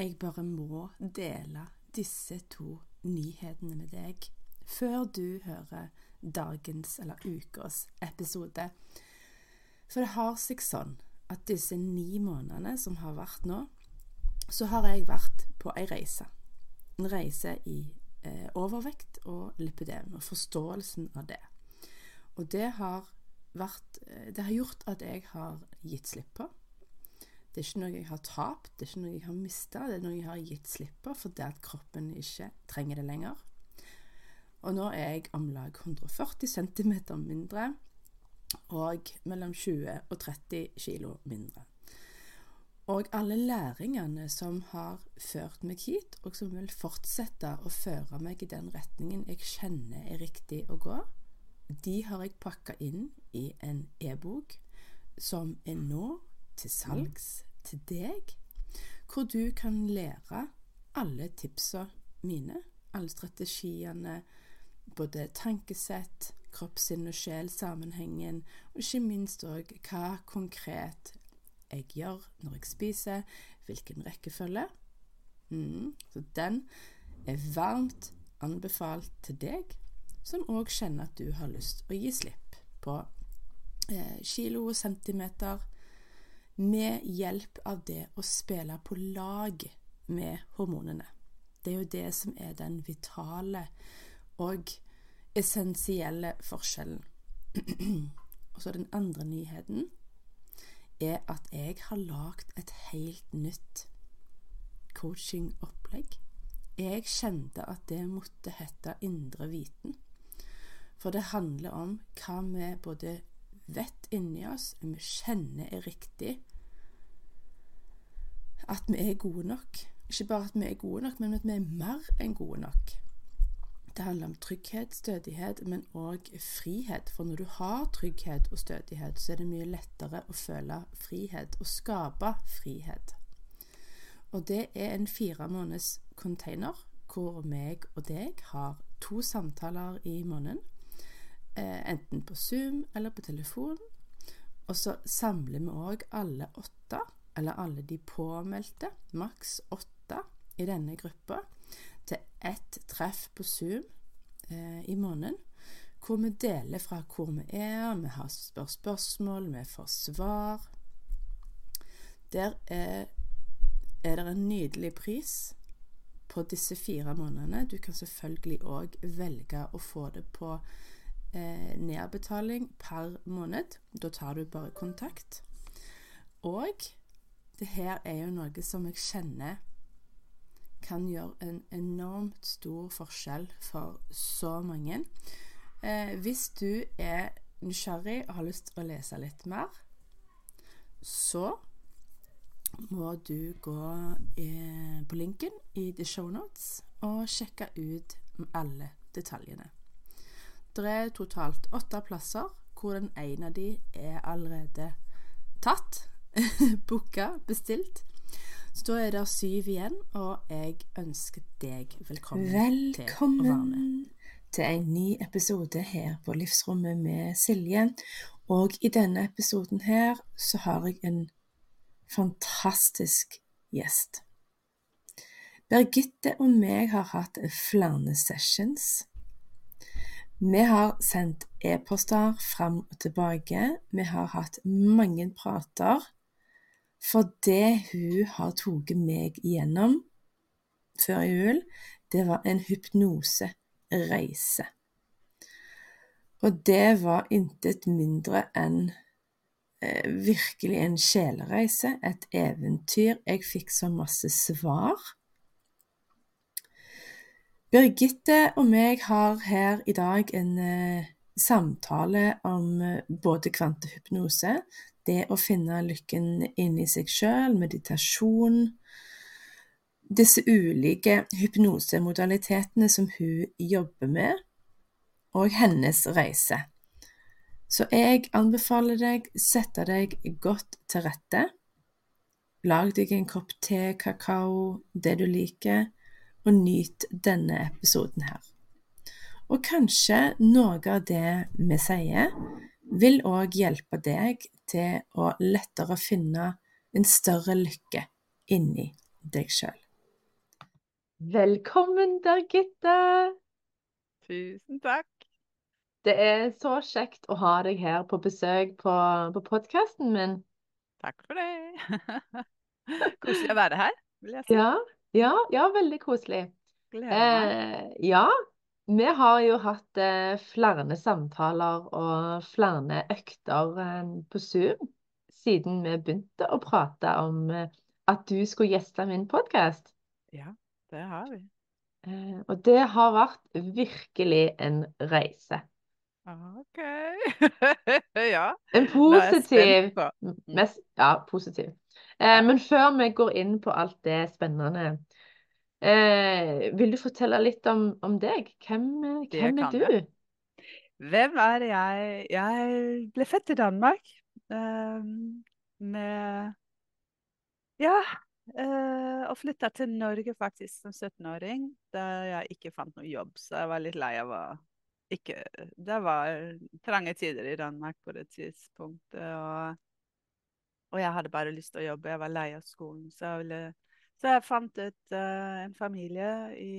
Jeg bare må dele disse to nyhetene med deg før du hører dagens eller ukas episode. For det har seg sånn at disse ni månedene som har vært nå, så har jeg vært på ei reise. En reise i eh, overvekt og lipidem, og forståelsen av det. Og det har vært Det har gjort at jeg har gitt slipp på. Det er ikke noe jeg har tapt, det er ikke noe jeg har mista, det er noe jeg har gitt slipp på fordi at kroppen ikke trenger det lenger. Og nå er jeg om lag 140 cm mindre og mellom 20 og 30 kg mindre. Og alle læringene som har ført meg hit, og som vil fortsette å føre meg i den retningen jeg kjenner er riktig å gå, de har jeg pakka inn i en e-bok som er nå til salgs til deg, hvor du kan lære alle tipsa mine, alle strategiene, både tankesett, kroppssinn og sjel-sammenhengen, og ikke minst òg hva konkret jeg gjør når jeg spiser, hvilken rekkefølge. Mm, så den er varmt anbefalt til deg som òg kjenner at du har lyst å gi slipp på eh, kilo og centimeter med hjelp av det å spille på lag med hormonene. Det er jo det som er den vitale og essensielle forskjellen. og så den andre nyheten er at jeg har lagd et helt nytt coachingopplegg. Jeg kjente at det måtte hete Indre viten. For det handler om hva vi både vet inni oss, vi kjenner er riktig, at vi er gode nok. Ikke bare at vi er gode nok, men at vi er mer enn gode nok. Det handler om trygghet, stødighet, men òg frihet. For når du har trygghet og stødighet, så er det mye lettere å føle frihet og skape frihet. Og det er en fire måneders container hvor meg og deg har to samtaler i måneden. Eh, enten på Zoom eller på telefon. Og så samler vi òg alle åtte eller alle de påmeldte, maks åtte i denne gruppa, til ett treff på Zoom eh, i måneden, hvor vi deler fra hvor vi er, vi har spør spørsmål, vi får svar. Der er, er det en nydelig pris på disse fire månedene. Du kan selvfølgelig òg velge å få det på eh, nedbetaling per måned. Da tar du bare kontakt. Og det her er jo noe som jeg kjenner kan gjøre en enormt stor forskjell for så mange. Eh, hvis du er nysgjerrig og har lyst til å lese litt mer, så må du gå eh, på linken i The Show Notes og sjekke ut alle detaljene. Det er totalt åtte plasser, hvor den ene av de er allerede tatt. booka, bestilt. Så da er det syv igjen, og jeg ønsker deg velkommen, velkommen til å være med. til en ny episode her på Livsrommet med Silje. Og i denne episoden her så har jeg en fantastisk gjest. Birgitte og meg har hatt flere sessions vi har sendt e-poster fram og tilbake. Vi har hatt mange prater. For det hun har tatt meg igjennom før jul, det var en hypnosereise. Og det var intet mindre enn eh, virkelig en sjelereise, et eventyr. Jeg fikk så masse svar. Birgitte og meg har her i dag en eh, samtale om eh, både kvantehypnose, det å finne lykken inni seg sjøl, meditasjon, disse ulike hypnosemodalitetene som hun jobber med, og hennes reise. Så jeg anbefaler deg sette deg godt til rette. Lag deg en kopp te, kakao, det du liker, og nyt denne episoden her. Og kanskje noe av det vi sier, vil òg hjelpe deg til å lettere finne en større lykke inni deg sjøl. Velkommen, Birgitte! Tusen takk. Det er så kjekt å ha deg her på besøk på, på podkasten min. Takk for det. koselig å være her, vil jeg si. Ja, ja, ja veldig koselig. Gleder meg. Eh, ja, vi har jo hatt eh, flere samtaler og flere økter eh, på Zoom siden vi begynte å prate om eh, at du skulle gjeste min podkast. Ja. Det har vi. Eh, og det har vært virkelig en reise. OK. ja. En positiv mest, Ja, positiv. Men før vi går inn på alt det spennende, eh, vil du fortelle litt om, om deg? Hvem, hvem er du? Jeg. Hvem er jeg? Jeg ble født i Danmark. Um, med Ja, Uh, og flytta til Norge faktisk som 17-åring, da jeg ikke fant noe jobb. Så jeg var litt lei av å ikke Det var trange tider i Danmark på det tidspunktet. Og, og, jeg hadde bare lyst til å jobbe. Jeg var lei av skolen. Så jeg, ville, så jeg fant ut uh, en familie i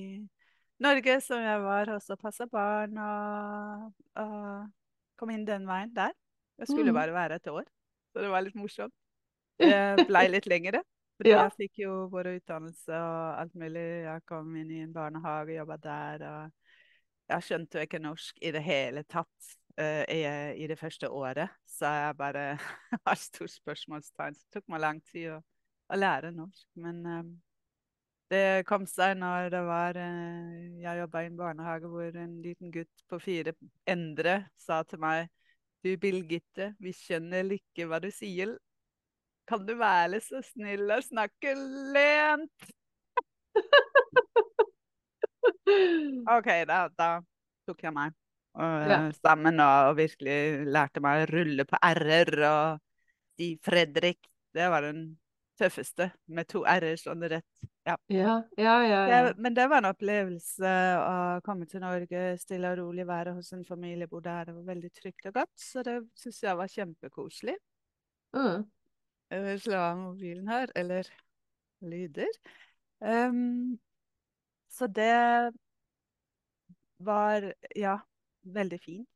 Norge som jeg var hos og passa barn. Og, og, kom inn den veien der. Jeg skulle mm. bare være et år, så det var litt morsomt. Det blei litt lengre. Fordi ja. jeg fikk jo vår utdannelse og alt mulig. Jeg kom inn i en barnehage, og jobba der. og Jeg skjønte jo ikke norsk i det hele tatt uh, i, i, det første året. Så jeg bare har stort spørsmålstegn. Det tok meg lang tid å, å lære norsk. Men um, det kom seg når det var uh, Jeg jobba i en barnehage hvor en liten gutt på fire, Endre, sa til meg Du, Birgitte, vi skjønner ikke hva du sier. Kan du være så snill å snakke lent? OK, da, da, tok jeg meg og, ja. sammen og, og, virkelig lærte meg å rulle på r-er og si Fredrik. Det var den tøffeste, med to r-er slående rett. Ja, ja, ja. ja, ja. Det, men det var en opplevelse å komme til Norge, stille og rolig være hos en familie, bo der. Det var veldig trygt og godt, så det syns jeg var kjempekoselig. Mm slå av mobilen her, eller lyder. Um, så det var ja, veldig fint.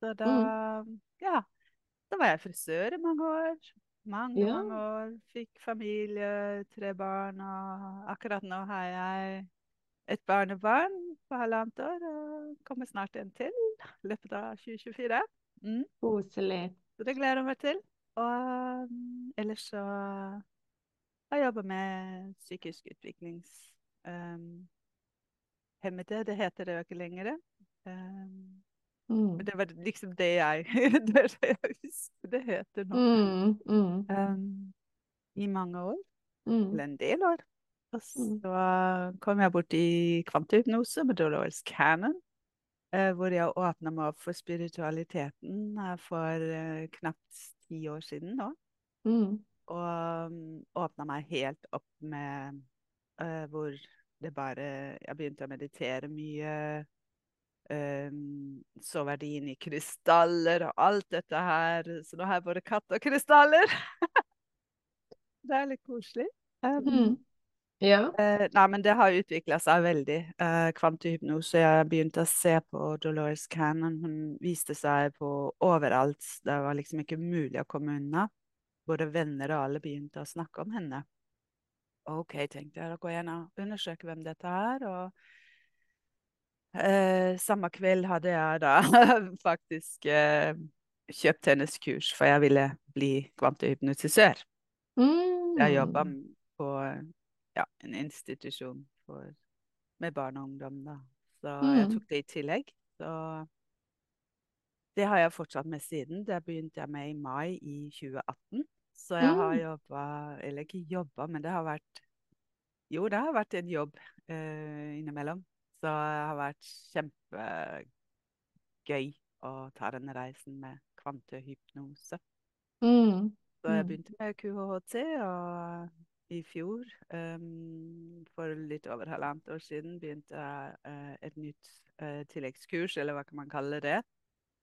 Så da mm. ja. Da var jeg frisør i mange år. Mange, ja. mange år. Fikk familie, tre barn, og akkurat nå har jeg et barnebarn på halvannet år, og kommer snart en til i løpet av 2024. Mm. Koselig. Så det gleder jeg meg til. Og ellers så har jeg jobba med psykisk utviklingshemmede. Um, det heter det jo ikke lenger. Um, mm. Det var liksom det jeg det, jeg husker det heter nå. Mm, mm. Um, I mange år. Mm. Eller en del år. Og mm. så kom jeg bort i kvantehypnose med Dolores Cannon. Uh, hvor jeg åpna meg opp for spiritualiteten uh, for uh, knapt ti år siden nå. Mm. Og åpna meg helt opp med uh, hvor det bare Jeg begynte å meditere mye. Um, så verdien i krystaller og alt dette her. Så nå har jeg både katt og krystaller. det er litt koselig. Um, mm. Ja. Uh, nei, men det har utvikla seg veldig. Uh, kvantehypnose. Jeg begynte å se på Dolores Cannon. Hun viste seg på overalt. Det var liksom ikke mulig å komme unna. Både venner og alle begynte å snakke om henne. OK, tenkte jeg. Da går jeg inn og undersøker hvem dette er. Og uh, samme kveld hadde jeg da faktisk kjøpt hennes kurs, for jeg ville bli kvantehypnotisør. Mm. Jeg jobba på ja, en institusjon for, med barn og ungdom, da. Så mm. jeg tok det i tillegg. Så det har jeg fortsatt med siden. Det begynte jeg med i mai i 2018. Så jeg har Mm. jobba Eller ikke jobba, men det har vært Jo, det har vært en jobb eh, innimellom. Så det har vært kjempegøy å ta denne reisen med kvantehypnose. Mm. Så jeg Mm. begynte med QHHT i fjor, um, for litt over halvannet år siden, begynte jeg uh, et nytt uh, tilleggskurs, eller hva kan man kalle det?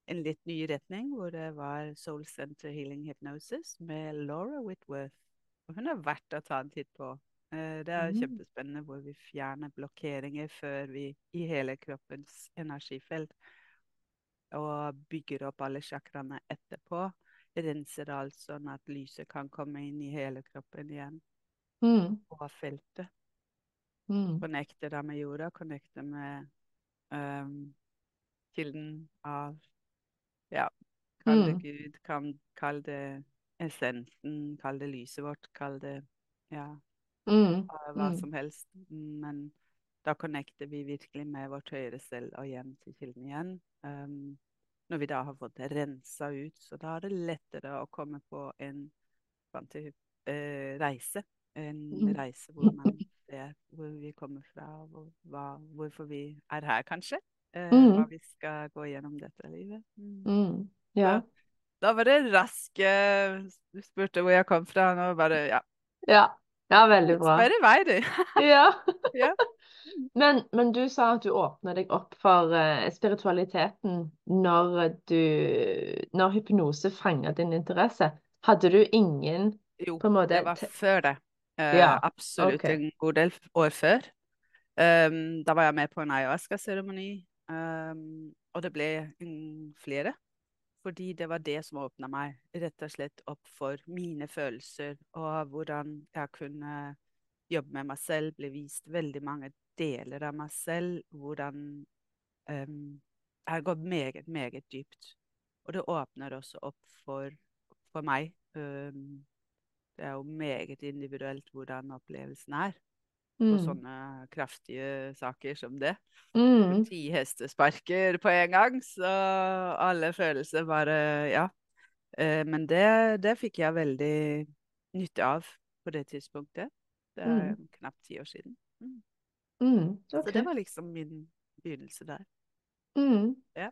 En litt ny retning, hvor det var Soul Center Healing Hypnosis med Laura Whitworth. Og hun er verdt å ta en titt på. Eh, det er Mm. kjempespennende hvor vi fjerner blokkeringer før vi i hele kroppens energifelt og bygger opp alle chakraene etterpå. Renser alt sånn at lyset kan komme inn i hele kroppen igjen. Mm. Og feltet. Mm. Connecte da med jorda, connecte med um, kilden av Ja, kall det Mm. Gud, kan, kall det essensen, kall det lyset vårt, kall det ja, Mm. hva Mm. som helst. Men da connecter vi virkelig med vårt høyere selv og hjem til kilden igjen. Um, når vi da har fått det rensa ut, så da er det lettere å komme på en eh, reise. En Mm. reise hvor man ser hvor vi kommer fra, hvor, hva, hvorfor vi er her, kanskje. Uh, Mm. hva vi skal gå gjennom dette livet. Mm. Mm. Ja. Da var det rask eh, Du spurte hvor jeg kom fra. Nå bare Ja, Ja. Ja, veldig bra. spør i vei, du. Ja. Ja. Men, men du sa at du åpna deg opp for uh, spiritualiteten når du Når hypnose fanga din interesse. Hadde du ingen Jo, på måte det var før det. Uh, Ja, absolutt okay. en god del år før. Um, da var jeg med på en ayahuasca-seremoni, um, og det ble mm, flere. Fordi det var det som åpna meg rett og slett opp for mine følelser, og hvordan jeg kunne jobbe med meg selv, Ble vist veldig mange deler av meg selv, hvordan um, jeg gått meget, meget dypt. Og det åpner også opp for, for meg. Um, det er jo meget individuelt hvordan opplevelsen er på Mm. sånne kraftige saker som det. Mm. Ti hestesparker på en gang, så alle følelser bare Ja. Eh, Men det, det fikk jeg veldig nytte av på det tidspunktet. Det er Mm. knapt ti år siden. Mm. Mm. Så det var liksom min begynnelse der. Mm. Ja.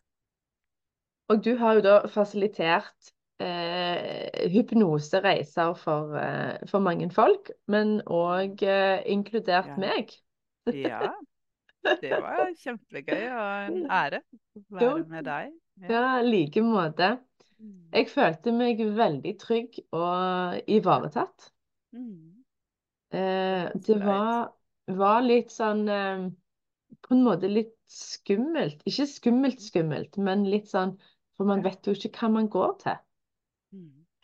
Og du har jo da fasilitert eh, hypnosereiser for, eh, for mange folk, men òg eh, inkludert Ja. meg. Ja. Det var kjempegøy og en ære å være med deg. Ja, i like måte. Mm. Jeg følte meg veldig trygg og ivaretatt. Mm. Eh, det var, var litt sånn eh, På en måte litt skummelt. Ikke skummelt skummelt, men litt sånn For man vet jo ikke hva man går til.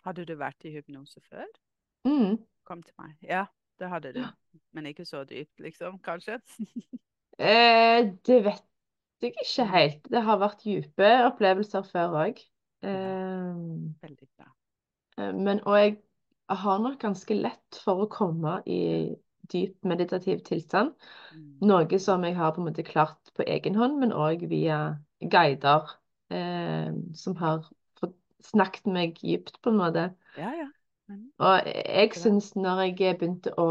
Hadde du vært i hypnose før? Mm. Kom til meg. Ja, det hadde du. Men ikke så dypt, liksom, kanskje? Eh, det vet jeg ikke Mm. helt. Det har vært dype opplevelser før òg. Eh, Veldig bra. eh, men og jeg har nok ganske lett for å komme i dyp meditativ tilstand. Mm. Noe som jeg har på en måte klart på egen hånd, men òg via guider eh, som har snakket meg dypt, på en måte. Ja, ja. Mm. Og jeg syns når jeg begynte å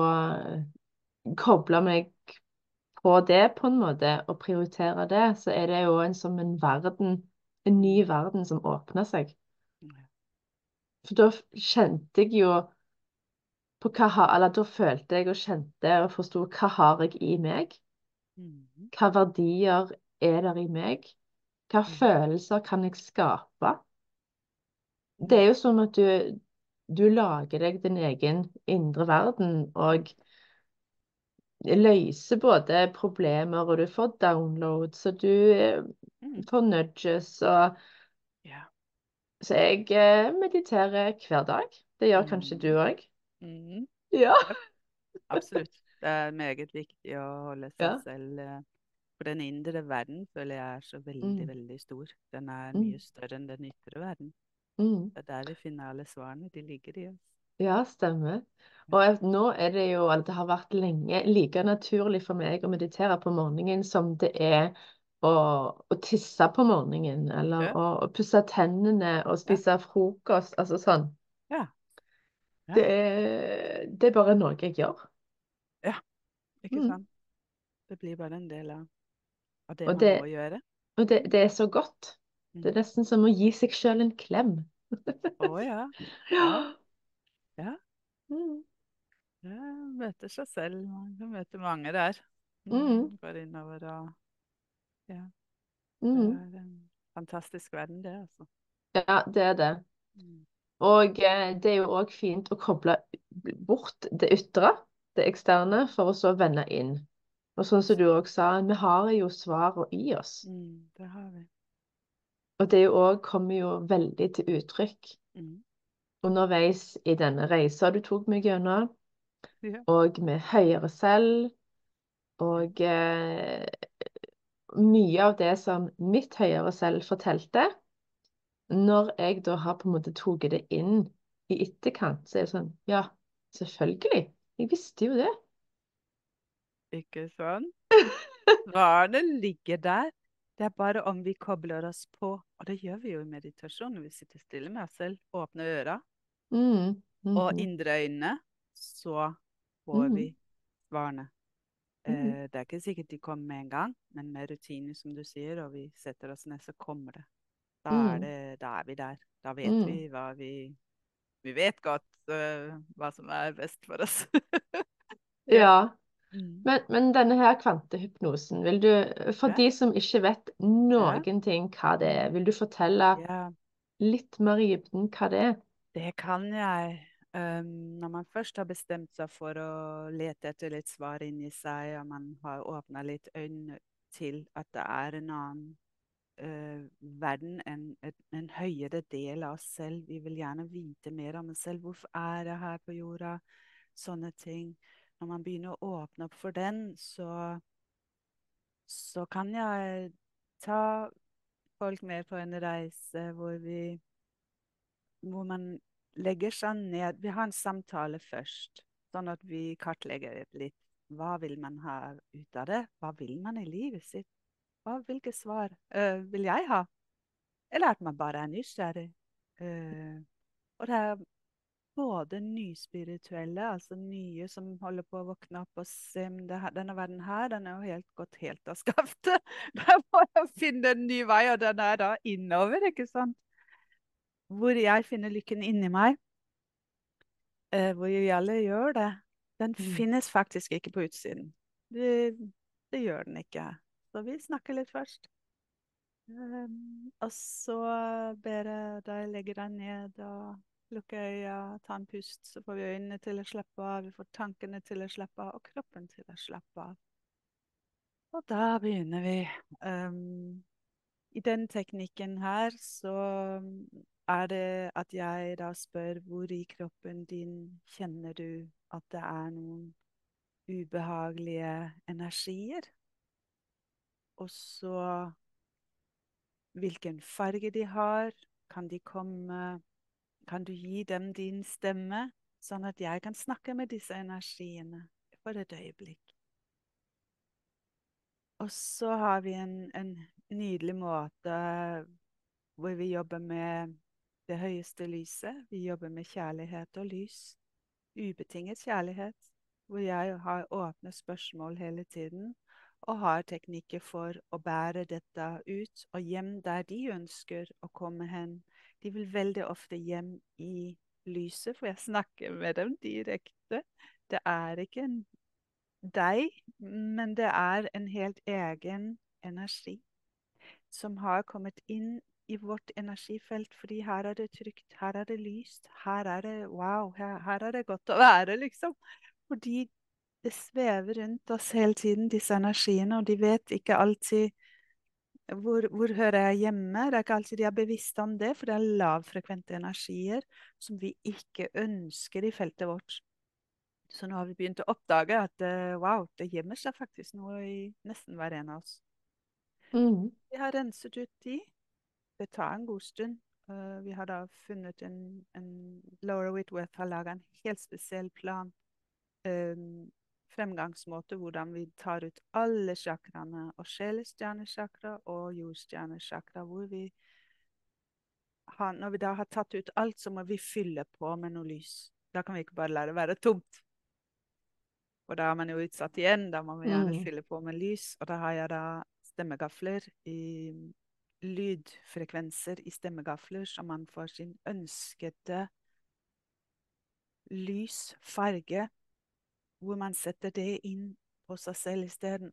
koble meg på det, på en måte, og prioritere det, så er det jo en som en verden, en ny verden som åpner seg. For da kjente jeg jo på hva har, eller da følte jeg og kjente og forsto hva har jeg i meg? Mm. Hva verdier er der i meg? Hva Mm. følelser kan jeg skape? Det er jo sånn at du, du lager deg din egen indre verden og løser både problemer, og du får downloads, og du eh, Mm. får nudges, og Ja. Så jeg eh, mediterer hver dag. Det gjør kanskje du òg? Mm. Ja. Absolutt. Det er meget viktig å holde seg Ja. selv eh, For den indre verden føler jeg er så veldig, Mm. veldig stor. Den er Mm. mye større enn den ytre verden. Mm. Det er der vi finner alle svarene. De ligger i oss. Ja, stemmer. Og nå er det jo, det har vært lenge, like naturlig for meg å meditere på morgenen som det er å, å tisse på morgenen, eller Ja. å, å pusse tennene og spise frokost. Altså sånn. Ja. Ja. Det er, det er bare noe jeg gjør. Ikke Mm. sant? Det blir bare en del av, av det Og man det- må gjøre. Og det, det er så godt. Mm. Det er nesten som å gi seg sjøl en klem. Å ja. Ja. Ja. Mm. Ja, møter seg selv. Man møter mange der. Mm. Går innover og Ja. Mm. Det er en fantastisk verden, det, altså. Ja, det er det. Mm. Og eh, det er jo òg fint å koble bort det ytre, det eksterne, for å så vende inn. Og sånn som du òg sa, vi har jo svarene i oss. Mm, det har vi. Og det òg kommer jo veldig til uttrykk Mm. underveis i denne reisa du tok meg gjennom, Ja. og med høyere selv, og eh, mye av det som mitt høyere selv fortalte, når jeg da har på en måte tatt det inn i etterkant, så er det sånn Ja, selvfølgelig. Jeg visste jo det. Ikke sant? Svarene ligger der. Det er bare om vi kobler oss på. Og det gjør vi jo i meditasjon når vi sitter stille med oss selv, åpner øra Mm. og mhm, indre øynene, så får Mhm. vi svarene. Mhm. Eh, det er ikke sikkert de kommer med en gang, men med rutiner, som du sier, og vi setter oss ned, så kommer det. Da er, Mm. det, da er vi der. Da vet Mm. vi hva vi Vi vet godt uh, hva som er best for oss. Ja. Mm. Men, men denne her kvantehypnosen, vil du, for Ja. de som ikke vet noen ting hva det er, vil du fortelle Ja. litt mer i dybden hva det er? Det kan jeg. Um, når man først har bestemt seg for å lete etter litt svar inni seg, og man har åpna litt øynene til at det er en annen uh, verden, en, en, en høyere del av oss selv. Vi vil gjerne vite mer om oss selv. Hvorfor er jeg her på jorda? Sånne ting. Når man begynner å åpne opp for den, så, så kan jeg ta folk med på en reise hvor vi hvor man legger seg ned Vi har en samtale først, sånn at vi kartlegger litt. Hva vil man ha ut av det? Hva vil man i livet sitt? Hva, hvilke svar øh, vil jeg ha? Eller at man bare er nysgjerrig. Eh, og det er både nyspirituelle, altså nye som holder på å våkne opp og se om her, denne verden her, den er jo helt gått helt av skaftet. Der må jeg finne en ny vei, og den er da innover, ikke sant? hvor jeg finner lykken inni meg, eh, hvor vi alle gjør det, den Mm. finnes faktisk ikke på utsiden. Det, det gjør den ikke. Så vi snakker litt først. Um, og så ber jeg deg legge deg ned og lukke øya, ta en pust, så får vi øynene til å slappe av, vi får tankene til å slappe av, og kroppen til å slappe av. Og da begynner vi. Um, I den teknikken her så er det at jeg da spør hvor i kroppen din kjenner du at det er noen ubehagelige energier? Og så hvilken farge de har. Kan de komme Kan du gi dem din stemme, sånn at jeg kan snakke med disse energiene for et øyeblikk? Og så har vi en, en nydelig måte hvor vi jobber med det høyeste lyset. Vi jobber med kjærlighet og lys. Ubetinget kjærlighet. Hvor jeg har åpne spørsmål hele tiden. Og har teknikker for å bære dette ut og hjem der de ønsker å komme hen. De vil veldig ofte hjem i lyset, for jeg snakker med dem direkte. Det er ikke en deg, men det er en helt egen energi som har kommet inn i vårt energifelt, fordi her er det trygt, her er det lyst, her er det wow, her, her er det godt å være, liksom. Fordi det svever rundt oss hele tiden, disse energiene, og de vet ikke alltid hvor, hvor hører jeg hjemme? Det er ikke alltid de er bevisste om det, for det er lavfrekvente energier som vi ikke ønsker i feltet vårt. Så nå har vi begynt å oppdage at uh, wow, det gjemmer seg faktisk noe i nesten hver en av oss. Mm. Vi har renset ut de. Det tar en god stund. Uh, vi har da funnet en, en Laura Whitworth har laga en helt spesiell plan um, fremgangsmåte hvordan vi tar ut alle chakraene, og sjelestjernesjakra og jordstjernesjakra, hvor vi har, Når vi da har tatt ut alt, så må vi fylle på med noe lys. Da kan vi ikke bare la det være tomt. Og da er man jo utsatt igjen. Da må vi gjerne Mm. fylle på med lys. Og da har jeg da stemmegafler i lydfrekvenser i stemmegafler, så man får sin ønskede lys, farge, hvor man setter det inn på seg selv isteden.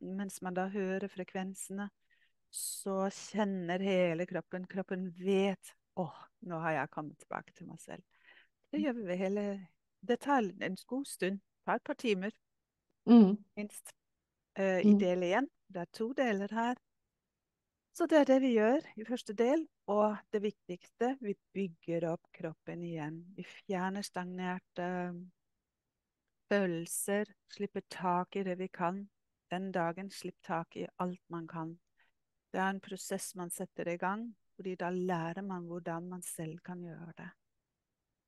Mens man da hører frekvensene, så kjenner hele kroppen Kroppen vet å, nå har jeg kommet tilbake til meg selv. Det gjør vi hele Det tar en god stund. Det tar et par timer, Mm. minst. Uh, I Mm. del én. Det er to deler her. Så det er det vi gjør i første del. Og det viktigste, vi bygger opp kroppen igjen. Vi fjerner stagnerte følelser, slipper tak i det vi kan. Den dagen slipp tak i alt man kan. Det er en prosess man setter i gang, fordi da lærer man hvordan man selv kan gjøre det.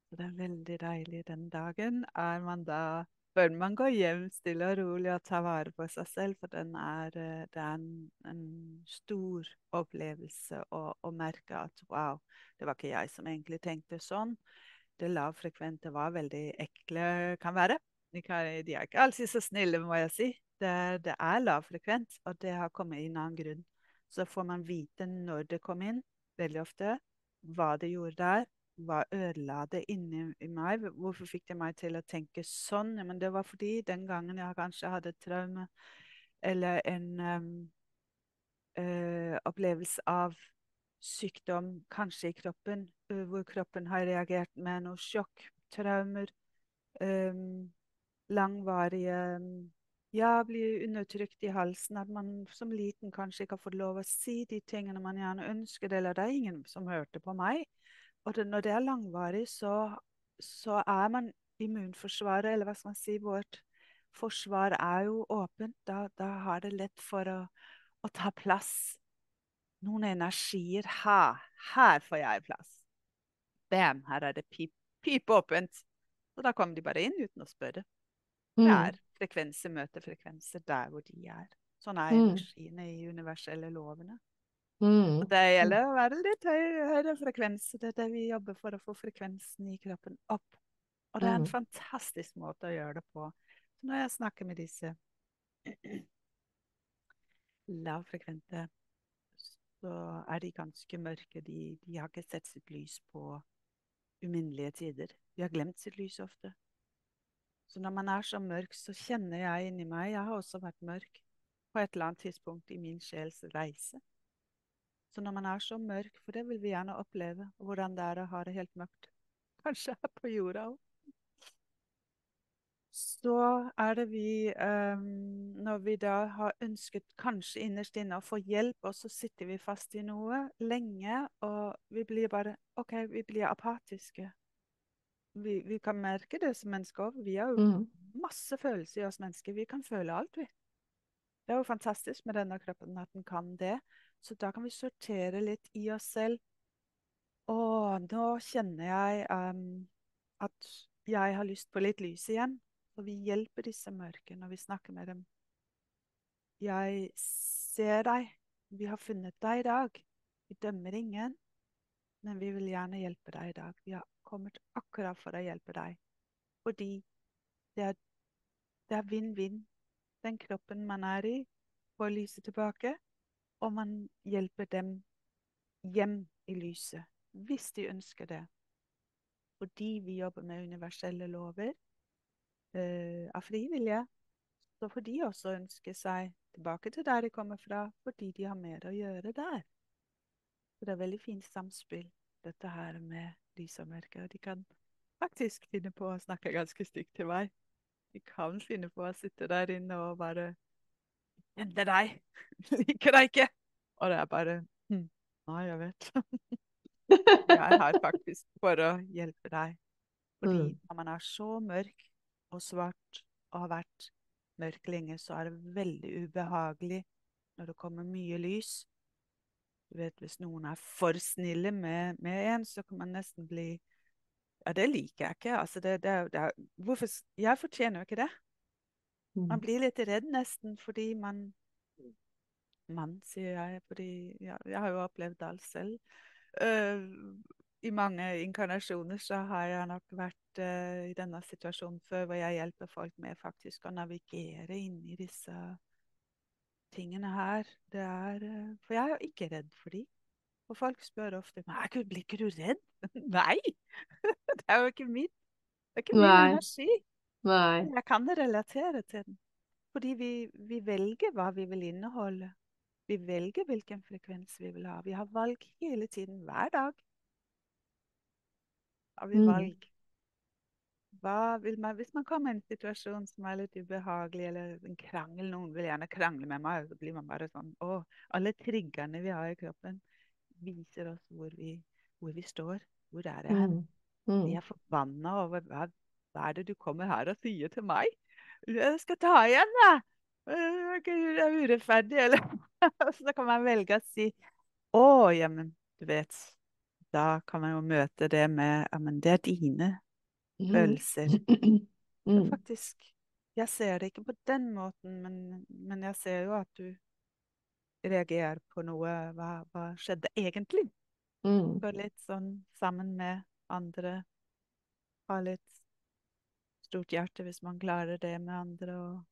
Så det er veldig deilig den dagen. Er man da Bør man gå hjem stille og rolig og ta vare på seg selv, for er, eh, det er en, en stor opplevelse å, å merke at wow, det var ikke jeg som egentlig tenkte sånn. Det lavfrekvente var veldig ekle, kan være. De, er ikke alltid så snille, må jeg si. Det, det er lavfrekvent, og det har kommet inn i en grunn. Så får man vite når det kom inn, veldig ofte, hva det gjorde der. Hva ødela det inni meg? Hvorfor fikk det meg til å tenke sånn? Men det var fordi den gangen jeg kanskje hadde et traume eller en um, uh, opplevelse av sykdom, kanskje i kroppen, uh, hvor kroppen har reagert med noe sjokk, traumer, um, langvarige ja, bli undertrykt i halsen, at man som liten kanskje ikke har fått lov å si de tingene man gjerne ønsket, eller det er ingen som hørte på meg. Og det, når det er langvarig, så, så er man immunforsvaret, eller hva skal man si, vårt forsvar er jo åpent. Da, da har det lett for å, å ta plass. Noen energier. Ha, her får jeg plass. Bam, her er det pip, pip åpent. Og da kommer de bare inn uten å spørre. Det Mm. er frekvenser møter frekvenser der hvor de er. Sånn er Mm. energiene i universelle lovene. Mm. Det gjelder å være litt høy, høyere frekvens. Det er det vi jobber for å få frekvensen i kroppen opp. Og det er en Mm. fantastisk måte å gjøre det på. Så når jeg snakker med disse lavfrekvente, så er de ganske mørke. De, de har ikke sett sitt lys på uminnelige tider. De har glemt sitt lys ofte. Så når man er så mørk, så kjenner jeg inni meg Jeg har også vært mørk på et eller annet tidspunkt i min sjels reise. Så når man er så mørk, for det vil vi gjerne oppleve, hvordan det er å ha det helt mørkt, kanskje her på jorda òg, så er det vi um, Når vi da har ønsket kanskje innerst inne å få hjelp, og så sitter vi fast i noe lenge, og vi blir bare OK, vi blir apatiske. Vi, vi kan merke det som mennesker. Vi har jo Mm. masse følelser i oss mennesker. Vi kan føle alt, vi. Det er jo fantastisk med denne kroppen at den kan det. Så da kan vi sortere litt i oss selv. Å, nå kjenner jeg um, at jeg har lyst på litt lys igjen. Og vi hjelper disse mørke når vi snakker med dem. Jeg ser deg. Vi har funnet deg i dag. Vi dømmer ingen, men vi vil gjerne hjelpe deg i dag. Vi har kommet akkurat for å hjelpe deg. Fordi det er, vinn-vinn. Den kroppen man er i, får lyset tilbake, og man hjelper dem hjem i lyset, hvis de ønsker det. Fordi vi jobber med universelle lover eh, av fri vilje, så får de også ønske seg tilbake til der de kommer fra, fordi de har mer å gjøre der. Så det er veldig fint samspill, dette her med lys som mørke. Og de kan faktisk finne på å snakke ganske stygt til meg. De kan finne på å sitte der inne og bare Kjenner deg, liker deg ikke. Og det er bare hm, Nei, jeg vet. jeg er her faktisk for å hjelpe deg. Fordi Mm. når man er så mørk og svart og har vært mørk lenge, så er det veldig ubehagelig når det kommer mye lys. Vet, hvis noen er for snille med, med en, så kan man nesten bli Ja, det liker jeg ikke. Altså, det, det, det hvorfor Jeg fortjener jo ikke det. Man Mm. blir litt redd nesten fordi man Man, sier jeg, fordi ja, jeg har jo opplevd alt selv. Uh, I mange inkarnasjoner så har jeg nok vært uh, i denne situasjonen før, hvor jeg hjelper folk med faktisk å navigere inn i disse tingene her. Det er eh, For jeg er jo ikke redd for de. Og folk spør ofte "Men, blir ikke du redd? Nei! Det er jo ikke min, Det er ikke min Nei. energi. Nei. Jeg kan relatere til den. Fordi vi, vi velger hva vi vil inneholde. Vi velger hvilken frekvens vi vil ha. Vi har valg hele tiden, hver dag. Har vi Mm. valg. Hva vil man, hvis man kommer i en situasjon som er litt ubehagelig, eller en krangel, noen vil gjerne krangle med meg, så blir man bare sånn Å, alle triggerne vi har i kroppen, viser oss hvor vi, hvor vi står. Hvor er jeg hen? Mm. Mm. er forbanna over hva, hva er det du kommer her og sier til meg? Jeg skal ta igjen, jeg! Det er urettferdig, eller Så kan man velge å si Å, ja, men du vet Da kan man jo møte det med Ja, men det er dine. Følelser. Det er Mm. Faktisk. Jeg ser det ikke på den måten, men, men jeg ser jo at du reagerer på noe. Hva, hva skjedde egentlig? Mm. Gå litt sånn sammen med andre. Ha litt stort hjerte hvis man klarer det med andre. Og,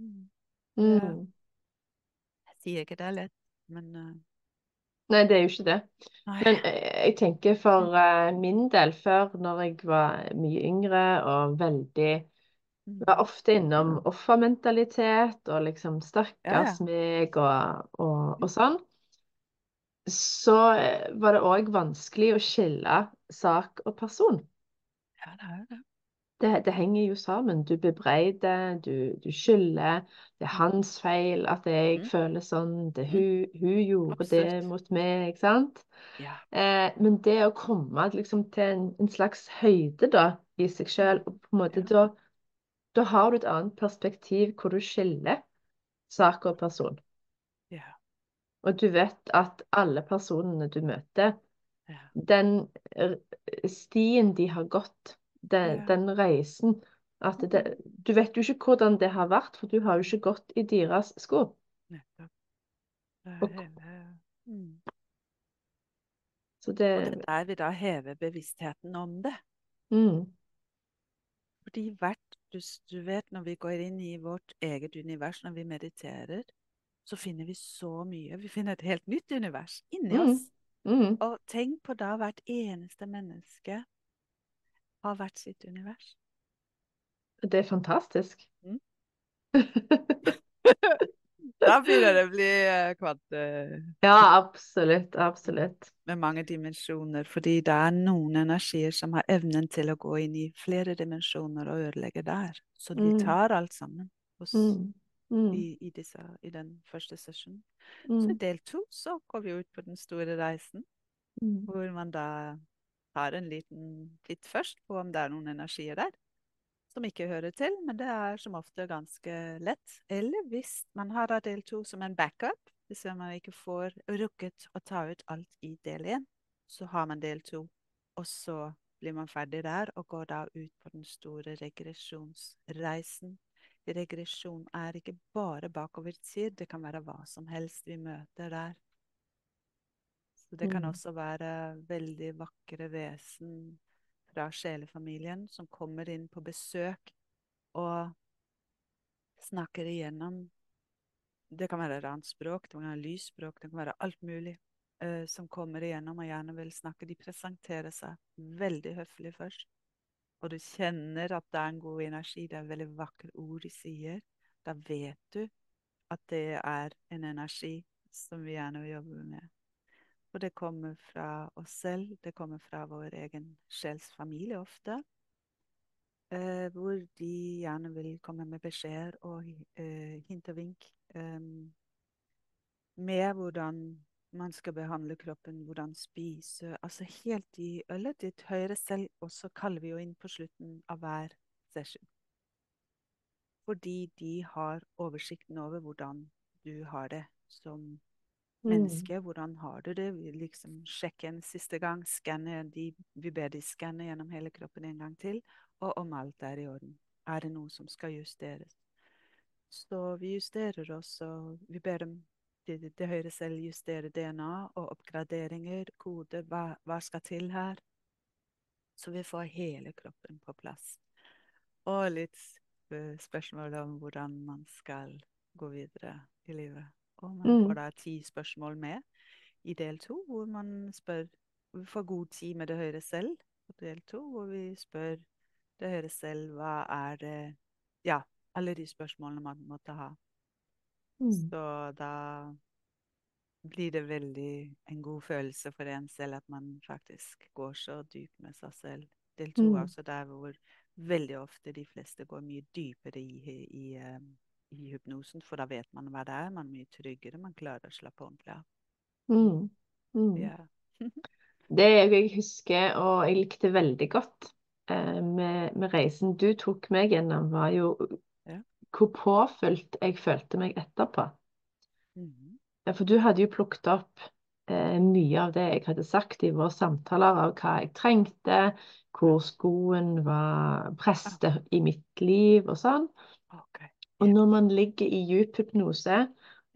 mm. Mm. jeg sier ikke det er lett, men uh, Nei, det er jo ikke det. nei. Men eh, jeg tenker for eh, min del, før når jeg var mye yngre og veldig Mm. Var ofte innom offermentalitet og liksom Ja, ja. meg og, og, og sånn. Så eh, var det òg vanskelig å skille sak og person. Ja, det er jo det. Det, det henger jo sammen. Du bebreider, du, du skylder. Det er hans feil at jeg Mm. føler sånn. Det, Mm. hun, hun gjorde det mot meg, ikke sant? Ja. Eh, men det å komme liksom, til en, en slags høyde da, i seg sjøl, og på en måte Ja. da, da har du et annet perspektiv hvor du skiller sak og person. Ja. Og du vet at alle personene du møter, den stien de har gått, den, den reisen at det, Du vet jo ikke hvordan det har vært, for du har jo ikke gått i deres sko. Nettopp. Det Og- mm. Så Og det det er der vi da hever bevisstheten om det. mm, Fordi hvert du, du vet, når vi går inn i vårt eget univers, når vi mediterer, så finner vi så mye. Vi finner et helt nytt univers inni Mm. oss. mm, Og tenk på da hvert eneste menneske har hvert sitt univers. Det er fantastisk. Mm. Da begynner det å bli eh, kvante Ja, absolutt. Absolutt. med mange dimensjoner, fordi det er noen energier som har evnen til å gå inn i flere dimensjoner og ødelegge der. Så de Mm. tar alt sammen hos, Mm, mm, i, i, disse, i den første sesjonen. Så i mm, del to så går vi ut på den store reisen, mm, hvor man da tar en liten titt først på om det er noen energier der som ikke hører til, men det er som ofte ganske lett. Eller hvis man har del to som en backup, hvis man ikke får rukket å ta ut alt i del én, så har man del to. Og så blir man ferdig der og går da ut på den store regresjonsreisen. Regresjon er ikke bare bakovertid, det kan være hva som helst vi møter der. Så det kan Mm. også være veldig vakre vesen fra sjelefamilien som kommer inn på besøk og snakker igjennom Det kan være annet språk, det kan være lysspråk, det kan være alt mulig uh, som kommer igjennom og gjerne vil snakke. De presenterer seg veldig høflig først. Og du kjenner at det er en god energi, det er veldig vakre ord de sier. Da vet du at det er en energi som vi gjerne vil jobbe med. Og det kommer fra oss selv, det kommer fra vår egen sjelsfamilie ofte. Eh, hvor de gjerne vil komme med beskjeder og eh, hint og vink eh, med hvordan man skal behandle kroppen, hvordan spise. Altså helt i ølet ditt høyre selv, og så kaller vi jo inn på slutten av hver session. Fordi de har oversikten over hvordan du har det som mm. Hvordan har du det? Vi liksom sjekke en siste gang. Skanne de, vi ber de skanne gjennom hele kroppen en gang til. Og om alt er i orden. Er det noe som skal justeres? Så vi justerer oss, og vi ber dem til, det høyre selv justere DNA og oppgraderinger, koder. hva, hva skal til her? Så vi får hele kroppen på plass. Og litt spørsmål om hvordan man skal gå videre i livet. Og man Mm. får da ti spørsmål med i del to, hvor man spør Vi får god tid med det høyre selv. Og del to, hvor vi spør det høyre selv hva er det Ja, alle de spørsmålene man måtte ha. Mm. Så da blir det veldig en god følelse for en selv at man faktisk går så dypt med seg selv. Del to er Mm. også der hvor veldig ofte de fleste går mye dypere i, i, eh, i hypnosen, for da vet man hva det er. Man er mye tryggere, man klarer å slappe ordentlig av. Mm. Mm. Yeah. Det jeg husker, og jeg likte veldig godt eh, med, med reisen du tok meg gjennom, var jo yeah. hvor påfylt jeg følte meg etterpå. Mm. For du hadde jo plukket opp eh, mye av det jeg hadde sagt i våre samtaler, av hva jeg trengte, hvor skoen var presset i mitt liv og sånn. Og når man ligger i djup hypnose,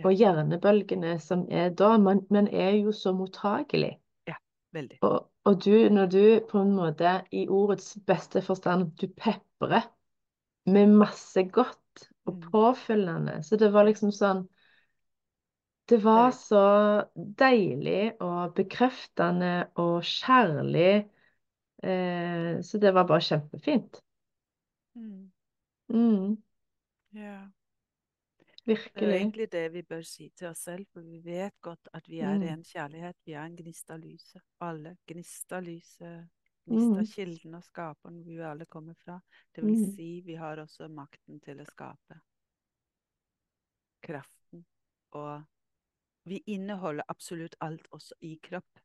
og hjernebølgene som er da, man, man er jo så mottagelig. Ja, Veldig. Og, og du, når du på en måte, i ordets beste forstand, du peprer med masse godt og Mm. påfyllende. Så det var liksom sånn Det var så deilig og bekreftende og kjærlig. Eh, så det var bare kjempefint. Mm. Mm, Virkelig. Det er egentlig det vi bør si til oss selv, for vi vet godt at vi er Mm. en kjærlighet. Vi er en gnist av lyset. Alle. Gnist av lyset. Gnist av Mm. kilden og skaperen hvor vi alle kommer fra. Det vil Mm. si, vi har også makten til å skape. Kraften. Og vi inneholder absolutt alt også i kropp.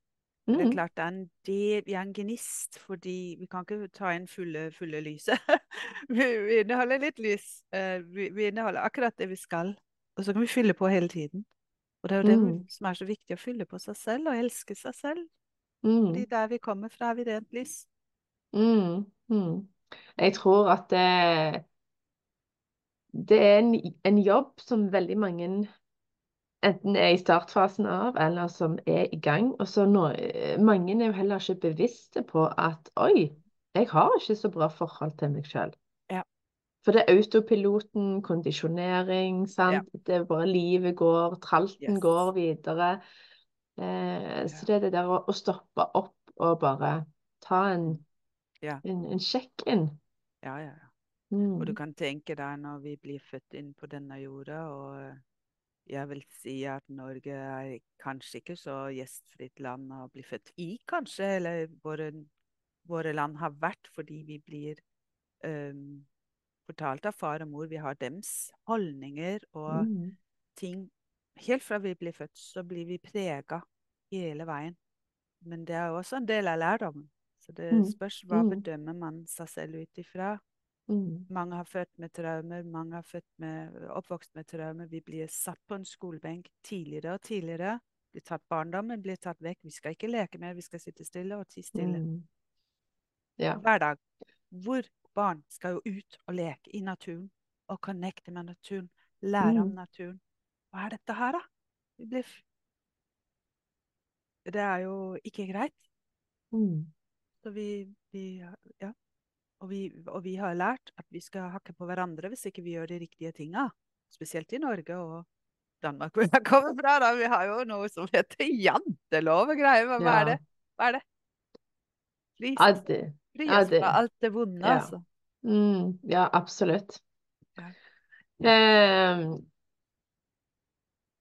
For Det er Mm, klart det er en del, vi er en gnist, fordi vi kan ikke ta inn fulle, fulle lyset. vi, vi inneholder litt lys. Eh, vi, vi inneholder akkurat det vi skal. Og så kan vi fylle på hele tiden. Og det er jo det Mm. som er så viktig, å fylle på seg selv og elske seg selv. mm, Fordi der vi kommer fra, er vi rent lys. mm, mm. Jeg tror at det, det er en, en jobb som veldig mange enten er i startfasen av, eller som er i gang. Og så nå, mange er jo heller ikke bevisste på at oi, jeg har ikke så bra forhold til meg sjøl. Ja. For det er autopiloten, kondisjonering, sant. Det er bare livet går, tralten Yes. går videre. Eh, så det er det der å, å stoppe opp og bare ta en, Ja. en, en sjekk-in. Ja, ja, ja. Mm. Og du kan tenke deg når vi blir født inn på denne jorda, og jeg vil si at Norge er kanskje ikke så gjestfritt land å bli født i, kanskje, eller våre, våre land har vært fordi vi blir um, fortalt av far og mor, vi har dems holdninger og Mm. ting. Helt fra vi blir født, så blir vi prega hele veien. Men det er også en del av lærdommen. Så det Mm. spørs hva Mm. bedømmer man seg selv ut ifra. Mm. Mange har født med traumer, mange har født med, oppvokst med traumer. Vi blir satt på en skolebenk tidligere og tidligere. Blir tatt Barndommen blir tatt vekk. Vi skal ikke leke mer, vi skal sitte stille og tie stille. Mm. Ja. Hver dag. Hvor barn skal jo ut og leke i naturen og connecte med naturen. Lære om Mm. naturen. Hva er dette her, da? Vi blir Det er jo ikke greit. Mm. Så vi, vi Ja. Og vi, og vi har lært at vi skal hakke på hverandre hvis ikke vi gjør de riktige tinga. Spesielt i Norge og Danmark, hvor jeg kommer fra. da. Vi har jo noe som heter jantelov og greier. Hva, hva Ja. er det? Hva er det? Fri Ja, oss, det, fri ja, oss det- fra alt det vonde, ja. altså. mm, ja, absolutt. Ja. Eh,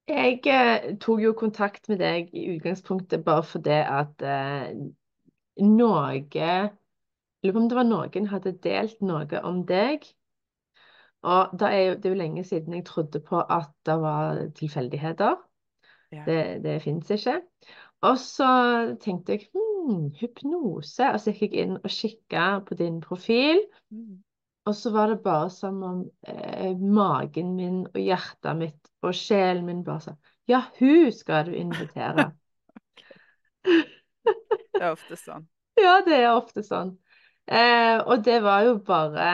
jeg tok jo kontakt med deg i utgangspunktet bare fordi at eh, noe lurer på om det var noen hadde delt noe om deg. Og da er jo, det er jo lenge siden jeg trodde på at det var tilfeldigheter. Ja. Det, det fins ikke. Og så tenkte jeg hm, hypnose. Og så gikk jeg inn og kikka på din profil. Mm. Og så var det bare som om eh, magen min og hjertet mitt og sjelen min bare sa Ja, hun skal du invitere. Det er ofte sånn. Ja, det er ofte sånn. Eh, og det var jo bare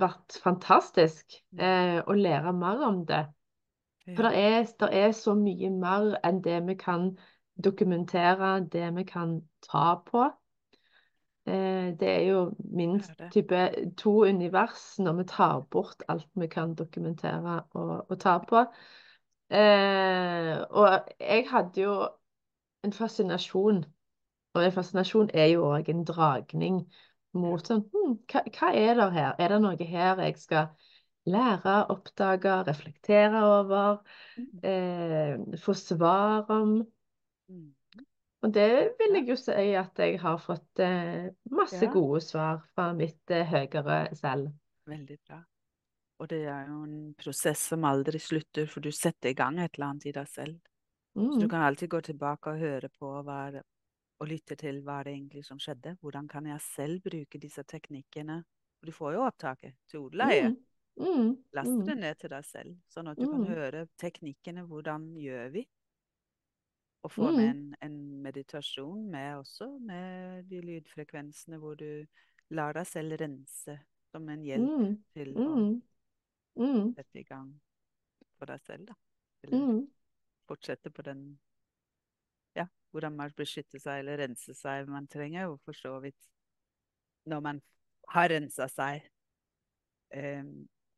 vært fantastisk eh, å lære mer om det. For det er, det er så mye mer enn det vi kan dokumentere, det vi kan ta på. Eh, det er jo minst type to univers når vi tar bort alt vi kan dokumentere og, og ta på. Eh, og jeg hadde jo en fascinasjon, og en fascinasjon er jo òg en dragning mot sånn hm, hva, hva er det her? Er det noe her jeg skal lære, oppdage, reflektere over, Mm. eh, få svar om? Mm. Og det vil jeg jo si at jeg har fått eh, masse Ja. gode svar fra mitt eh, høyere selv. Veldig bra. Og det er jo en prosess som aldri slutter, for du setter i gang et eller annet i deg selv. Så du Mm, kan alltid gå tilbake og høre på hva og lytte til hva det egentlig som skjedde. Hvordan kan jeg selv bruke disse teknikkene? For du får jo opptaket til ordleie. mm, mm, Last mm, det ned til deg selv, sånn at du kan Mm. høre teknikkene. Hvordan gjør vi? Og få med en, en meditasjon med også, med de lydfrekvensene hvor du lar deg selv rense som en hjelp mm, til å mm, mm, sette i gang for deg selv, da. Eller mm, fortsette på den Ja, hvordan man beskytter seg eller renser seg. Man trenger jo for så vidt, når man har rensa seg eh,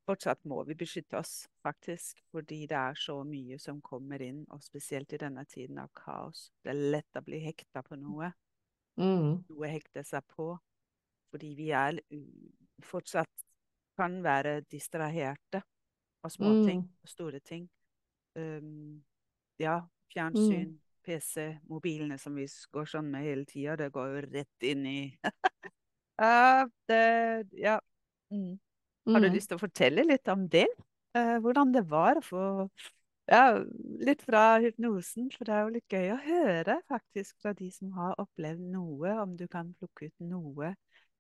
Fortsatt må vi beskytte oss, faktisk, fordi det er så mye som kommer inn, og spesielt i denne tiden av kaos. Det er lett å bli hekta på noe. mm, Noe hekter seg på. Fordi vi er fortsatt kan være distraherte av småting Mm. og store ting. Um, ja, fjernsyn, Mm. PC, mobilene som vi går sånn med hele tida, det går jo rett inn i uh, det Ja. Mm. Har du mm. lyst til å fortelle litt om det? Uh, hvordan det var å få ja, litt fra hypnosen, for det er jo litt gøy å høre faktisk fra de som har opplevd noe, om du kan plukke ut noe,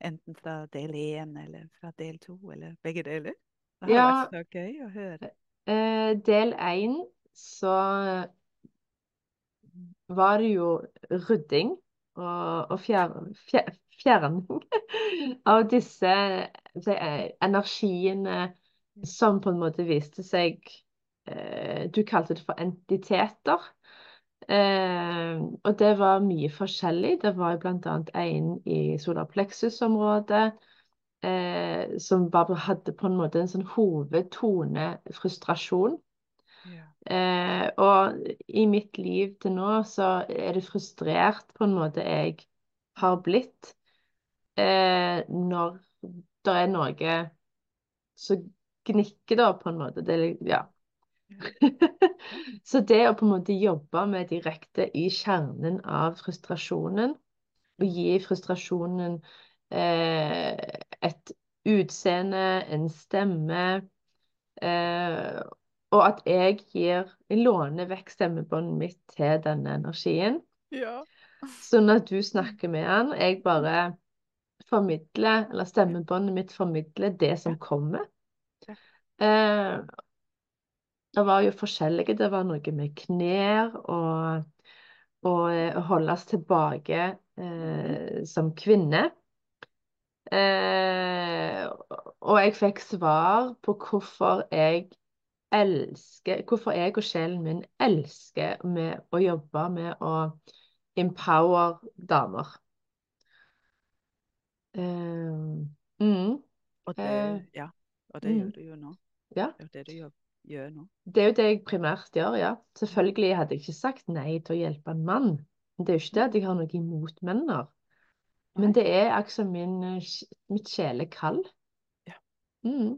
enten fra del én eller fra del to, eller begge deler. Det har Ja. vært så gøy å høre. Uh, del én så var det jo rydding og, og fjer, fjer, fjerning av disse energiene som på en måte viste seg eh, Du kalte det for entiteter. Eh, og det var mye forskjellig. Det var bl.a. en i solarplexus-området eh, som bare hadde på en måte en sånn hovedtone frustrasjon. Eh, og i mitt liv til nå så er det frustrert på en måte jeg har blitt eh, når det er noe som gnikker da på en måte. Det, ja. Så det å på en måte jobbe med direkte i kjernen av frustrasjonen, og gi frustrasjonen eh, et utseende, en stemme, eh, og at jeg gir, jeg låner vekk stemmebåndet mitt til denne energien, Ja. sånn at du snakker med han, jeg bare formidler, eller stemmebåndet mitt formidler det som kommer. Eh, det var jo forskjellige. Det var noe med knær og, og eh, å holdes tilbake eh, som kvinne. Eh, og jeg fikk svar på hvorfor jeg elsker Hvorfor jeg og sjelen min elsker med å jobbe med å empower damer. Uh, mm, Og det, Eh, ja. Og det mm. gjør du jo nå. ja. Det er jo det du gjør, gjør nå. Det er jo det jeg primært gjør, ja. Selvfølgelig hadde jeg ikke sagt nei til å hjelpe en mann. Men Det er jo ikke det at jeg har noe imot menner. Men det er altså min, mitt sjelekall. Ja. Mm.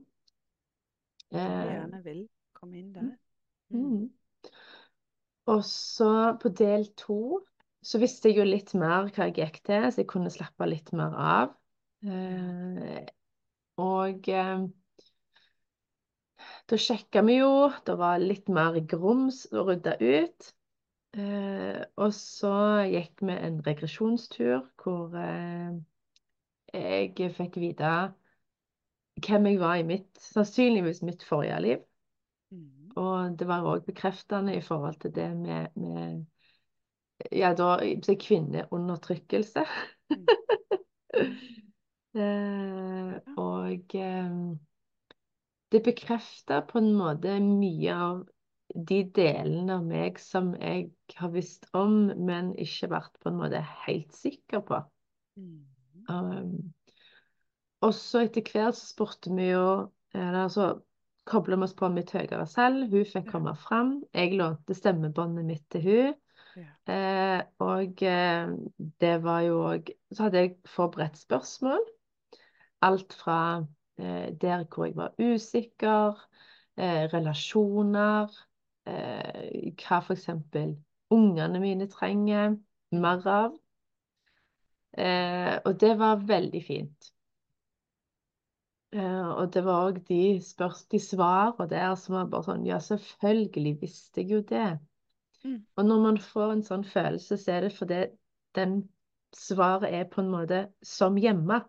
Som du Eh, gjerne vil komme inn der. mm. Og så på del to så visste jeg jo litt mer hva jeg gikk til, så jeg kunne slappe litt mer av. Eh, og eh, da sjekka vi jo, det var litt mer grums å rydde ut. Eh, og så gikk vi en regresjonstur hvor eh, jeg fikk vite hvem jeg var i mitt, sannsynligvis mitt forrige liv. Og det var òg bekreftende i forhold til det med, med ja, da kvinneundertrykkelse. Mm. eh, og eh, det bekrefta på en måte mye av de delene av meg som jeg har visst om, men ikke vært på en måte helt sikker på. Mm. Um, og så etter hvert så spurte vi jo Eller så kobla vi oss på mitt høyere selv. Hun fikk komme fram. Jeg lånte stemmebåndet mitt til hun. Ja. Eh, og eh, det var jo òg Så hadde jeg forberedt spørsmål. Alt fra eh, der hvor jeg var usikker, eh, relasjoner, eh, hva eksempel ungene mine trenger mer av. Eh, og det var veldig fint. Eh, og det var òg de, spørs, de svarene der som var bare sånn Ja, selvfølgelig visste jeg jo det. Mm. Og når man får en sånn følelse, så er det fordi den svaret er på en måte som hjemme.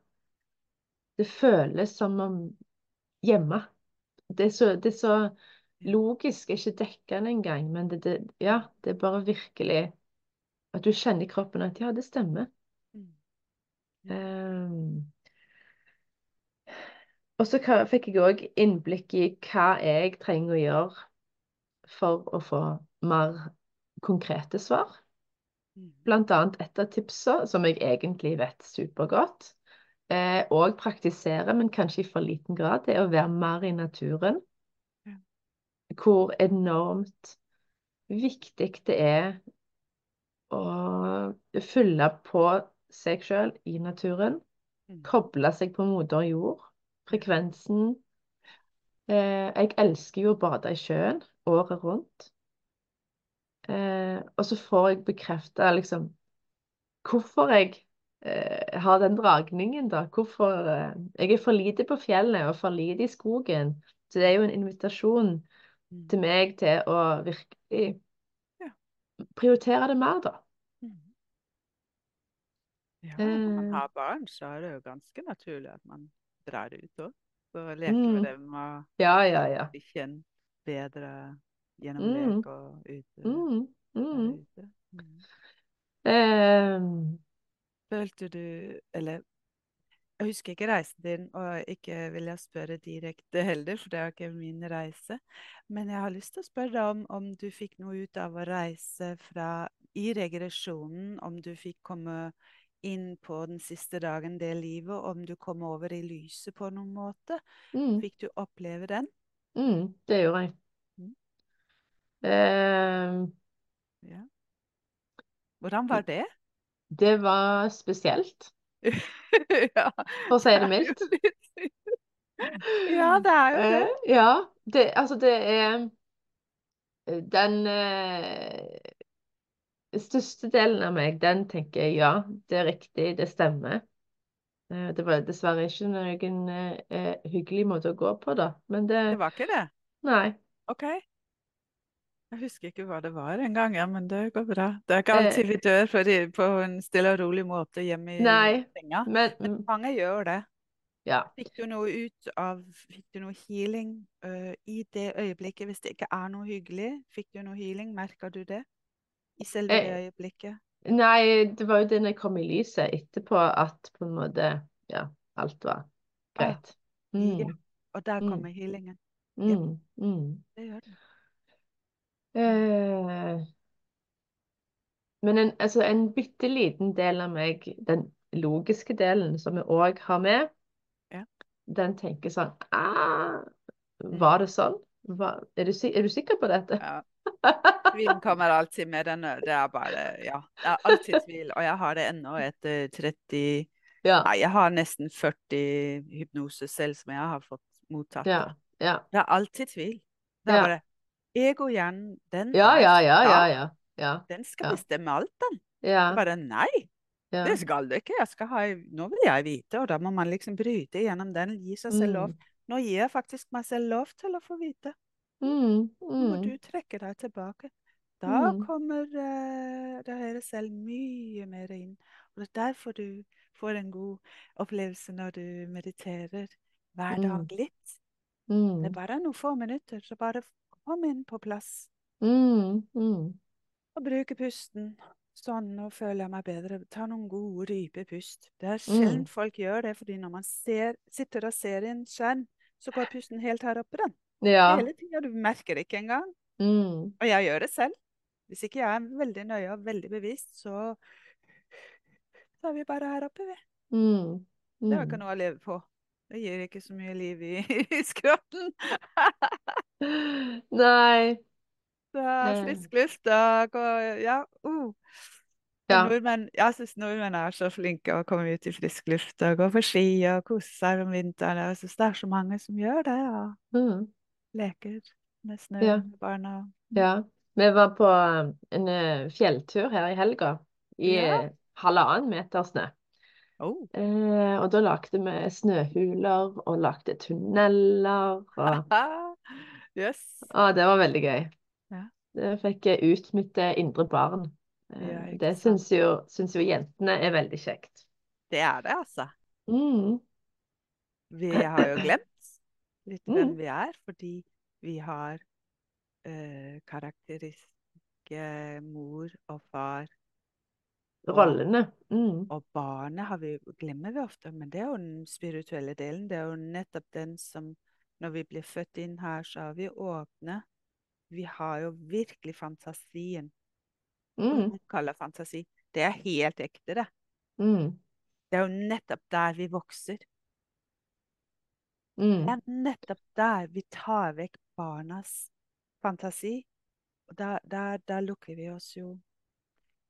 Det føles som om hjemme. Det er så, det er så logisk, ikke dekkende engang, men det, det, ja, det er bare virkelig at du kjenner i kroppen at ja, det stemmer. Mm. Ehm, og så fikk jeg òg innblikk i hva jeg trenger å gjøre for å få mer konkrete svar. Mm. Blant annet et av tipsene, som jeg egentlig vet supergodt, eh, og praktiserer, men kanskje i for liten grad, det er å være mer i naturen. Hvor enormt viktig det er å fylle på seg sjøl i naturen. Mm. Koble seg på moder jord. Frekvensen. Eh, jeg elsker jo å bade i sjøen året rundt. Eh, og så får jeg bekrefta liksom hvorfor jeg eh, har den dragningen, da. Hvorfor eh, Jeg er for lite på fjellet og for lite i skogen. Så det er jo en invitasjon Mm. til meg til å virkelig prioritere det mer, da. Mm. Ja, når man Eh. har barn, så er det jo ganske naturlig at man drar ut òg. Så leker Mm. med dem og Ja, ja, ja. blir kjent bedre gjennom Mm. lek og ute. Mm, mm. ute. Mm. Ehm, Følte du Eller jeg husker ikke reisen din, og ikke vil jeg spørre direkte heller, for det er ikke min reise. Men jeg har lyst til å spørre deg om, om du fikk noe ut av å reise fra i regresjonen, om du fikk komme inn på den siste dagen det livet, om du kom over i lyset på noen måte. mm, Fikk du oppleve den? mm, det gjorde jeg. Mm. Uh, Ja. Hvordan var det? det var spesielt, ja, for å si det mildt. Ja, det er jo det. Uh, ja, det, altså det er Den eh, største delen av meg, den tenker jeg ja, det er riktig, det stemmer. Eh, det var dessverre ikke noen eh, hyggelig måte å gå på, da. Men det Det var ikke det? Nei. OK. Jeg husker ikke hva det var engang, ja, men det går bra. Det er ikke Eh. alltid vi dør på en stille og rolig måte hjemme i Nei, senga. Men Men mange gjør det. ja. Fikk du noe ut av Fikk du noe healing uh, i det øyeblikket, hvis det ikke er noe hyggelig? Fikk du noe healing? Merker du det? I selve det Eh, øyeblikket? Nei, det var jo det når jeg kom i lyset etterpå, at på en måte Ja, alt var greit. Ja. Mm, Og der mm. kommer healingen. mm, mm. Det gjør det. Eh, men en, altså en bitte liten del av meg, den logiske delen som vi òg har med, Ja. den tenker sånn ah, Var det sånn? Hva, er, du, er du sikker på dette? Ja. Tvilen kommer alltid med den. Det er bare Ja. Det er alltid tvil. Og jeg har det ennå etter 30 Ja. Nei, jeg har nesten 40 hypnoser selv som jeg har fått mottatt. Ja. Ja. Det er alltid tvil. Det er bare Egohjernen, den Ja, ja, ja, ja, ja. Ja. Den skal bestemme alt, den. Ja. Bare nei, ja. det skal du ikke. Jeg skal ha, nå vil jeg vite, og da må man liksom bryte gjennom den. Gi seg selv lov. Mm. Nå gir jeg faktisk meg selv lov til å få vite. Mm, mm. mm, du trekker deg tilbake. Da Mm. kommer uh, det høyre selv mye mer inn. Og det er derfor du får en god opplevelse når du mediterer hver Mm. dag litt. Det mm, er bare noen få minutter, så bare kom inn på plass. mm, mm. Og bruke pusten. Sånn, nå føler jeg meg bedre. Ta noen gode, dype pust. Det er sjelden Mm. folk gjør det, fordi når man ser, sitter og ser i en skjerm, så går pusten helt her oppe, den. Ja. Hele tida. Du merker det ikke engang. Mm. Og jeg gjør det selv. Hvis ikke jeg er veldig nøye og veldig bevisst, så så er vi bare her oppe, vi. Mm. Det er jo ikke noe å leve på. Det gir ikke så mye liv i, i skrotten. Nei. Så frisk luft og ja. Uh. Ja. nordmenn, jeg syns nordmenn er så flinke å komme ut i frisk luft og gå på ski og kose seg om vinteren. Jeg syns det er så mange som gjør det, Ja. Mm. Leker med snø Ja. med barna. Ja. Vi var på eh, en eh, fjelltur her i helga i Ja. eh, halvannen meter snø. Oh. Eh, og da lagde vi snøhuler og lagde tunneler. Og Yes. Og det var veldig gøy. Ja. Det fikk ut mitt indre barn. Ja, det syns jo, syns jo jentene er veldig kjekt. Det er det, altså. Mm. Vi har jo glemt litt Mm. hvem vi er, fordi vi har eh, karakteristiske mor og far. Og, Rollene. Mm. og barnet har vi, glemmer vi ofte, men det er jo den spirituelle delen. Det er jo nettopp den som Når vi blir født inn her, så er vi åpne. Vi har jo virkelig fantasien. Mm. Det kaller fantasi. Det er helt ekte, det. Mm. Det er jo nettopp der vi vokser. Det Mm. er nettopp der vi tar vekk barnas fantasi. Og der, der, der lukker vi oss jo.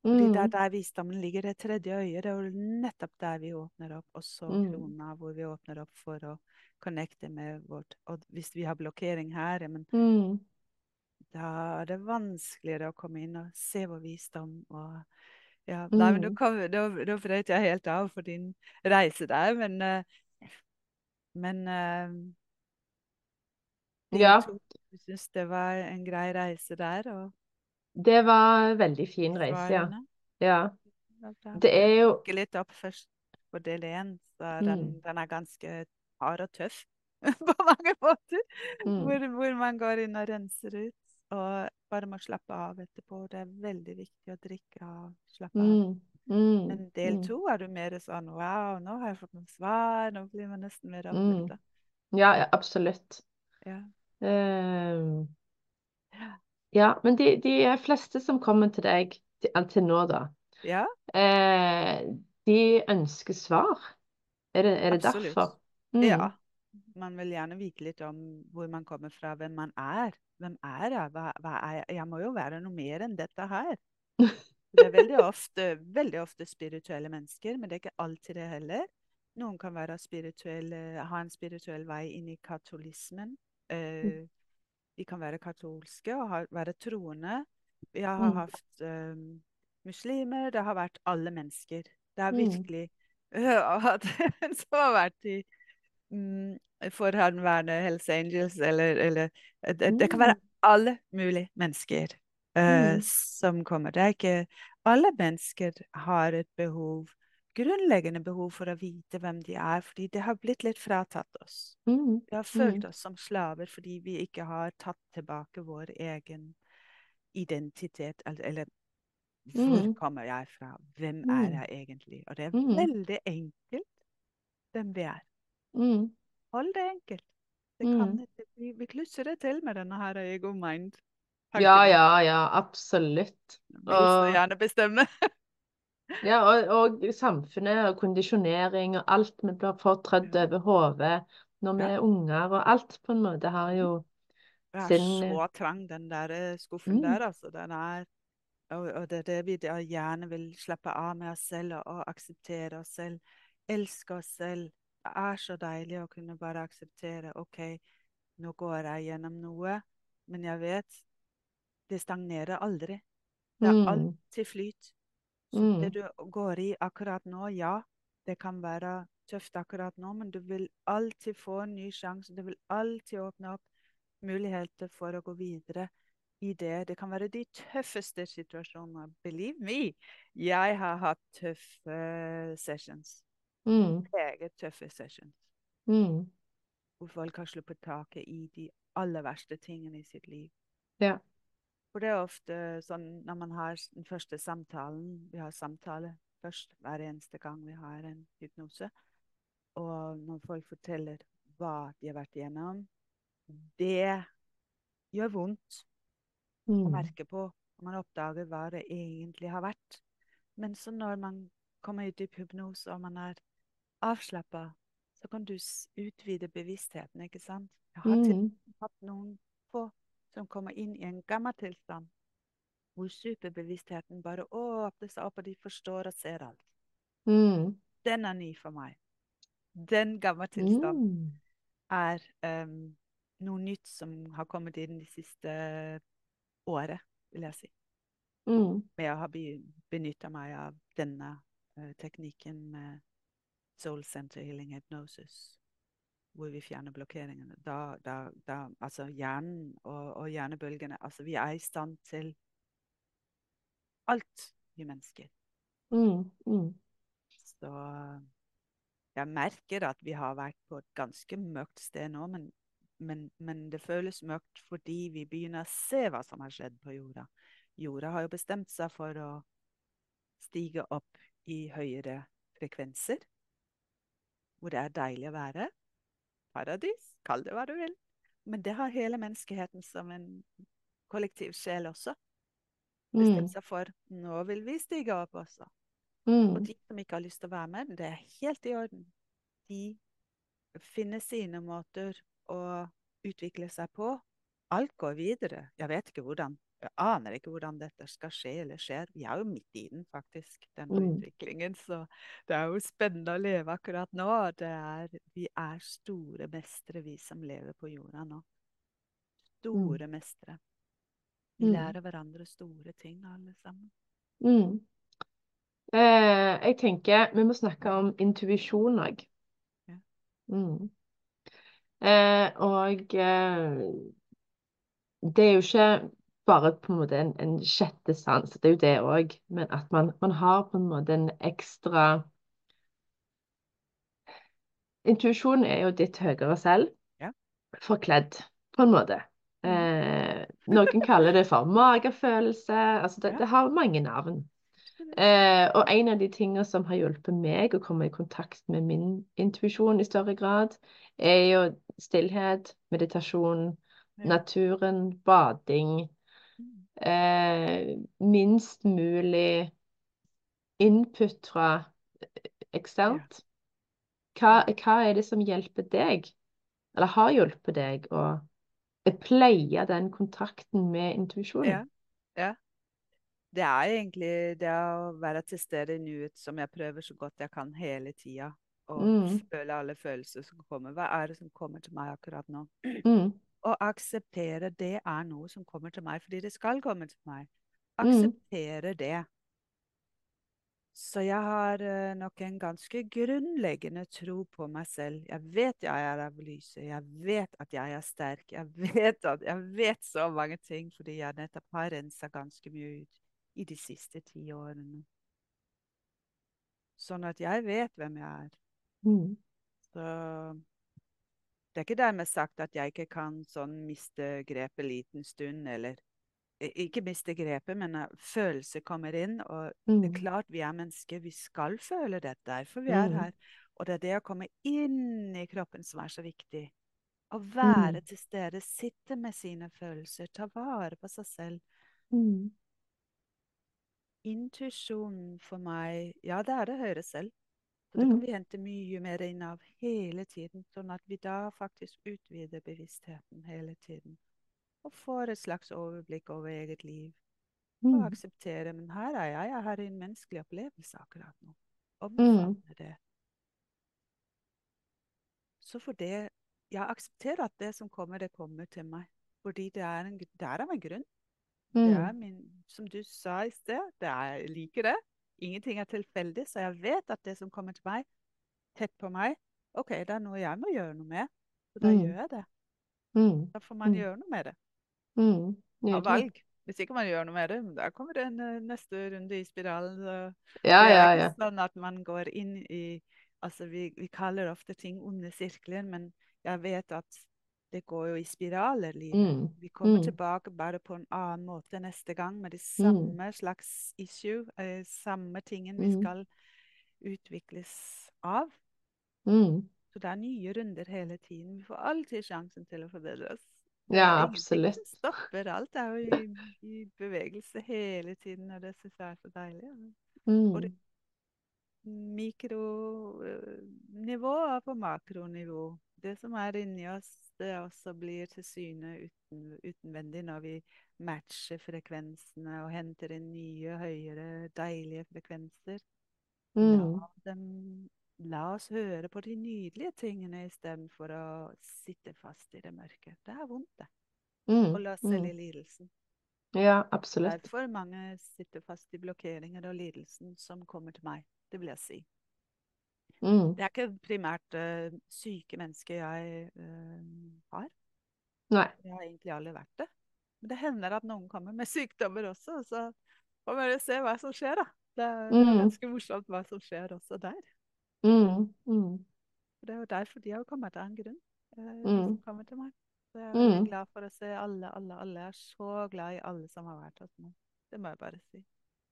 Fordi det er Mm. der visdommen ligger, det tredje øyet. Det er nettopp der vi åpner opp. Og så Mm. krona, hvor vi åpner opp for å connecte med vårt Og hvis vi har blokkering her, men Mm. da er det vanskeligere å komme inn og se vår visdom. og ja, da, kom- nå- nå brøt jeg helt av for din reise der, men eh, Men uh, Ja. Du syns det var en grei reise der, og Det var en veldig fin reise, ja. ja. Det er jo Jeg litt opp først på del én, er Mm. den, den er ganske hard og tøff på mange måter. mm. Hvor, hvor man går inn og renser ut, og bare må slappe av etterpå. Det er veldig viktig å drikke av, slappe av. Mm. Mm. Men del Mm. to er du mer sånn wow, nå har jeg fått noen svar, nå blir man nesten mer Mm. Ja, ja, absolutt. Ja. Ehm, ja, men de, de fleste som kommer til deg til, til nå, da, ja, eh, de ønsker svar. Er det, er det derfor? Mm. ja. Man vil gjerne vite litt om hvor man kommer fra, hvem man er. Hvem er jeg? Hva, hva er jeg? Jeg må jo være noe mer enn dette her. Det er veldig ofte, veldig ofte spirituelle mennesker, men det er ikke alltid det heller. Noen kan være ha en spirituell vei inn i katolismen. Uh, de kan være katolske og ha, være troende. Vi har Mm. hatt um, muslimer, det har vært alle mennesker. Det har Mm. virkelig at som har vært i um, forhenværende Hells Angels, eller, eller det, det kan være alle mulige mennesker eh, Mm. som kommer. Det er ikke Alle mennesker har et behov, grunnleggende behov for å vite hvem de er, fordi det har blitt litt fratatt oss. Mm. Vi har følt Mm. oss som slaver fordi vi ikke har tatt tilbake vår egen identitet, eller, eller hvor Mm. kommer jeg fra? Hvem Mm. er jeg egentlig? Og det er Mm. veldig enkelt hvem vi er. Mm. Hold det enkelt. Det Mm. kan ikke, vi klusser det til med denne her ego mind. Ja, ja, ja, absolutt. Og, gjerne bestemme. ja, og, og samfunnet og kondisjonering og alt vi blir fortrødd over hodet når vi Ja. er unger, og alt på en måte har jo Det er så trang, den der eh, skuffen Mm. der, altså. Den er og, og det er det vi gjerne vil slappe av med oss selv og, og akseptere oss selv. Elske oss selv. Det er så deilig å kunne bare akseptere OK, nå går jeg gjennom noe, men jeg vet det stagnerer aldri. Det er Mm. alltid flyt. Så Mm. det du går i akkurat nå, ja, det kan være tøft akkurat nå, men du vil alltid få en ny sjanse. Du vil alltid åpne opp muligheter for å gå videre i det. Det kan være de tøffeste situasjoner. Believe me, jeg har hatt tøffe sessions. Mm. Meget tøffe sessions. Mm. Hvor folk har sluppet taket i de aller verste tingene i sitt liv. Ja. For det er ofte sånn når man har den første samtalen Vi har samtale først hver eneste gang vi har en hypnose. Og når folk forteller hva de har vært igjennom, det gjør vondt å Mm. merke på Og man oppdager hva det egentlig har vært. Men så når man kommer ut i hypnose og man er avslappa, så kan du utvide bevisstheten, ikke sant? Jeg har til Mm. hatt noen få som kommer inn i en gammel tilstand, hvor superbevisstheten bare åpner seg opp, og de forstår og ser alt. Mm. Den er ny for meg. Den gamle tilstanden Mm. er um, noe nytt som har kommet inn de siste året, vil jeg si. Mm. Med å ha benytta meg av denne uh, teknikken med Soul Center Healing Hypnosis, hvor vi fjerner blokkeringene. Da, da, da Altså hjernen og, og hjernebølgene Altså, vi er i stand til alt, vi mennesker. Mm. Mm. Så jeg merker at vi har vært på et ganske mørkt sted nå, men, men, men det føles mørkt fordi vi begynner å se hva som har skjedd på jorda. Jorda har jo bestemt seg for å stige opp i høyere frekvenser, hvor det er deilig å være. Paradis, kall det hva du vil. Men det har hele menneskeheten som en kollektiv sjel også Mm. bestemt seg for. Nå vil vi stige opp også. Og Mm. de som ikke har lyst til å være med, det er helt i orden. De finner sine måter å utvikle seg på. Alt går videre. Jeg vet ikke hvordan. Jeg aner ikke hvordan dette skal skje eller skjer. Vi er jo midt i den, faktisk, denne Mm. utviklingen. Så det er jo spennende å leve akkurat nå. Det er, vi er store mestere, vi som lever på jorda nå. Store mestere. Vi Mm. lærer hverandre store ting, alle sammen. Mm. Eh, jeg tenker vi må snakke om intuisjon òg. Ja. Mm. Eh, og eh, det er jo ikke bare på en måte en, en sjette sans, det er jo det òg, men at man, man har på en måte en ekstra Intuisjon er jo ditt høyere selv, Ja. forkledd, på en måte. Mm. Eh, noen kaller det for magefølelse. Altså det, det har mange navn. Eh, og en av de tingene som har hjulpet meg å komme i kontakt med min intuisjon i større grad, er jo stillhet, meditasjon, naturen, bading. Eh, minst mulig input fra eksternt. Hva, hva er det som hjelper deg, eller har hjulpet deg, å pleie den kontakten med intuisjonen? Ja. ja. Det er egentlig det å være til stede i nuet som jeg prøver så godt jeg kan hele tida. Og Mm. føle alle følelser som kommer. Hva er det som kommer til meg akkurat nå? Mm. Og akseptere det er noe som kommer til meg fordi det skal komme til meg. Mm. Akseptere det. Så jeg har eh, nok en ganske grunnleggende tro på meg selv. Jeg vet jeg er av lyset. Jeg vet at jeg er sterk. Jeg vet, at, jeg vet så mange ting fordi jeg nettopp har rensa ganske mye ut i de siste ti årene. Sånn at jeg vet hvem jeg er. Mm. Så det er ikke dermed sagt at jeg ikke kan sånn miste grepet liten stund, eller eh, ikke miste grepet, men følelser kommer inn. Og det er Mm. klart vi er mennesker, vi skal føle dette, Derfor vi er Mm. her. Og det er det å komme inn i kroppen som er så viktig. Å Mm. være til stede, sitte med sine følelser, ta vare på seg selv. Mm. Intuisjonen for meg, ja, det er det høyre selv. Så det Mm. kan vi hente mye mer inn av hele tiden, sånn at vi da faktisk utvider bevisstheten hele tiden. Og får et slags overblikk over eget liv. Og Mm. akseptere men her er jeg, jeg har en menneskelig opplevelse akkurat nå. og Omfavne det. Så for det Jeg aksepterer at det som kommer, det kommer til meg. Fordi det er, en, det er av en grunn. Det Mm. er min, som du sa i sted, det er, jeg liker det. Ingenting er tilfeldig, så jeg vet at det som kommer til meg, tett på meg, OK, det er noe jeg må gjøre noe med. Så da Mm. gjør jeg det. Mm. Da får man Mm. gjøre noe med det. Mm. Av valg. Hvis ikke man gjør noe med det, da kommer det en eh, neste runde i spiralen. Ja, ja, ja. sånn at man går inn i Altså, vi, vi kaller ofte ting onde sirkler, men jeg vet at det går jo i spiraler, livet. Mm. Vi kommer Mm. tilbake bare på en annen måte neste gang med de Mm. samme slags issue, eh, samme tingen vi Mm. skal utvikles av. Mm. Så det er nye runder hele tiden. Vi får alltid sjansen til å forbedre oss. Ja, absolutt. Det stopper. Alt er jo i, i bevegelse hele tiden, og det syns jeg er så deilig. Mm. Og det mikronivå er på makronivå. Det som er inni oss, det også blir til syne uten, utenvendig når vi matcher frekvensene og henter inn nye, høyere, deilige frekvenser. Mm. La, dem, la oss høre på de nydelige tingene istedenfor å sitte fast i det mørke. Det er vondt, det. Mm. Å la oss selv Mm. i lidelsen. Ja, absolutt. Derfor mange sitter fast i blokkeringer og lidelsen som kommer til meg. Det vil jeg si. Mm. Det er ikke primært uh, syke mennesker jeg uh, har. Nei. Jeg har egentlig aldri vært det. Men det hender at noen kommer med sykdommer også, så får vi se hva som skjer, da. Det er, Mm. ganske morsomt hva som skjer også der. Mm. Mm. Det er jo derfor de har kommet av en grunn, uh, de Mm. som kommer til meg. Så jeg er glad for å se alle, alle, alle. Jeg er så glad i alle som har vært hos meg. Det må jeg bare si.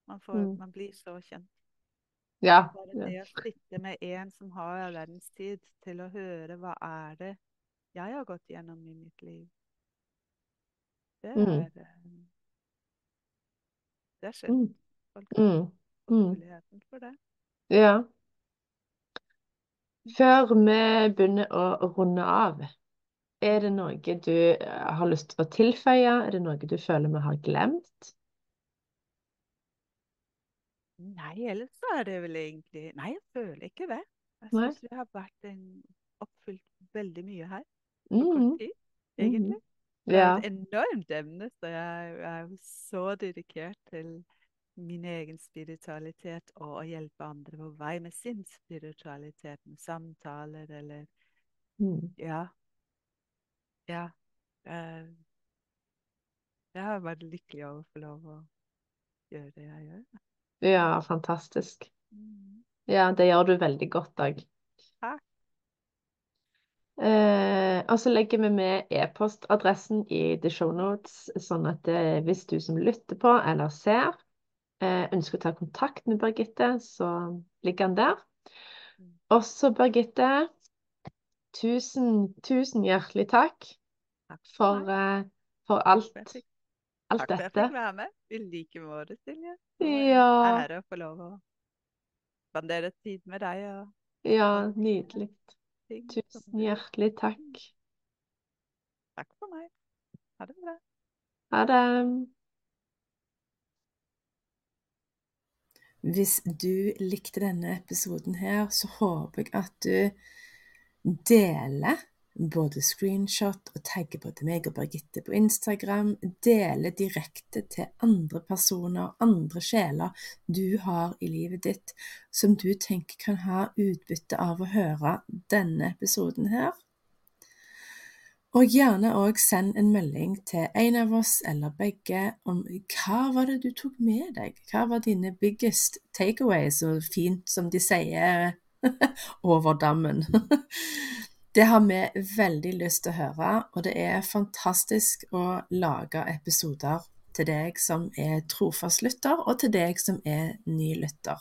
Man, får, man blir så kjent. Ja. Bare det å sitte med en som har all verdens tid til å høre hva er det jeg har gått gjennom i mitt liv. Det Mm. er mm. Det er skjønt. folk har Mm. Mm. muligheten for det. Ja. Før vi begynner å runde av, er det noe du eh, har lyst til å tilføye? Er det noe du føler vi har glemt? Nei, ellers så er det vel egentlig Nei, jeg føler ikke det. Jeg syns vi har vært en, oppfylt veldig mye her på Mm. kort tid, egentlig. Det er et enormt emne, så jeg, jeg er så dedikert til min egen spiritualitet og å hjelpe andre på vei med sin spiritualitet, med samtaler eller Mm. Ja. Ja. eh, jeg har vært lykkelig over å få lov å gjøre det jeg gjør. Ja, fantastisk. Mm. Ja, det gjør du veldig godt, Dag. Takk. Eh, og så legger vi med e-postadressen i the show notes, sånn at eh, hvis du som lytter på eller ser, eh, ønsker å ta kontakt med Birgitte, så ligger han der. Mm. Også Birgitte, tusen, tusen hjertelig takk for for, meg. For Takk dette. jeg takk for jeg dette. fikk være med. I like måte, Silje. Ja, ære å få lov å spandere tid med deg og ja, nydelig. Tusen hjertelig takk. Takk for meg. Ha det bra. Ha det. Hvis du likte denne episoden her, så håper jeg at du deler både screenshot og tagger både meg og Birgitte på Instagram. Dele direkte til andre personer, andre sjeler du har i livet ditt, som du tenker kan ha utbytte av å høre denne episoden her. Og gjerne òg send en melding til en av oss eller begge om hva var det du tok med deg? Hva var dine biggest takeaways, så fint som de sier over dammen? Det har vi veldig lyst til å høre, og det er fantastisk å lage episoder til deg som er trofast lytter, og til deg som er ny lytter.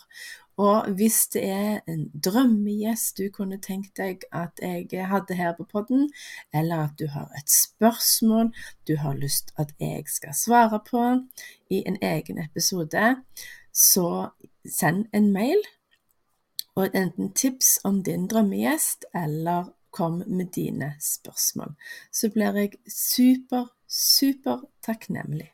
Og hvis det er en drømmegjest du kunne tenkt deg at jeg hadde her på podden, eller at du har et spørsmål du har lyst at jeg skal svare på i en egen episode, så send en mail og enten tips om din drømmegjest, eller kom med dine spørsmål. Så blir jeg super, super takknemlig.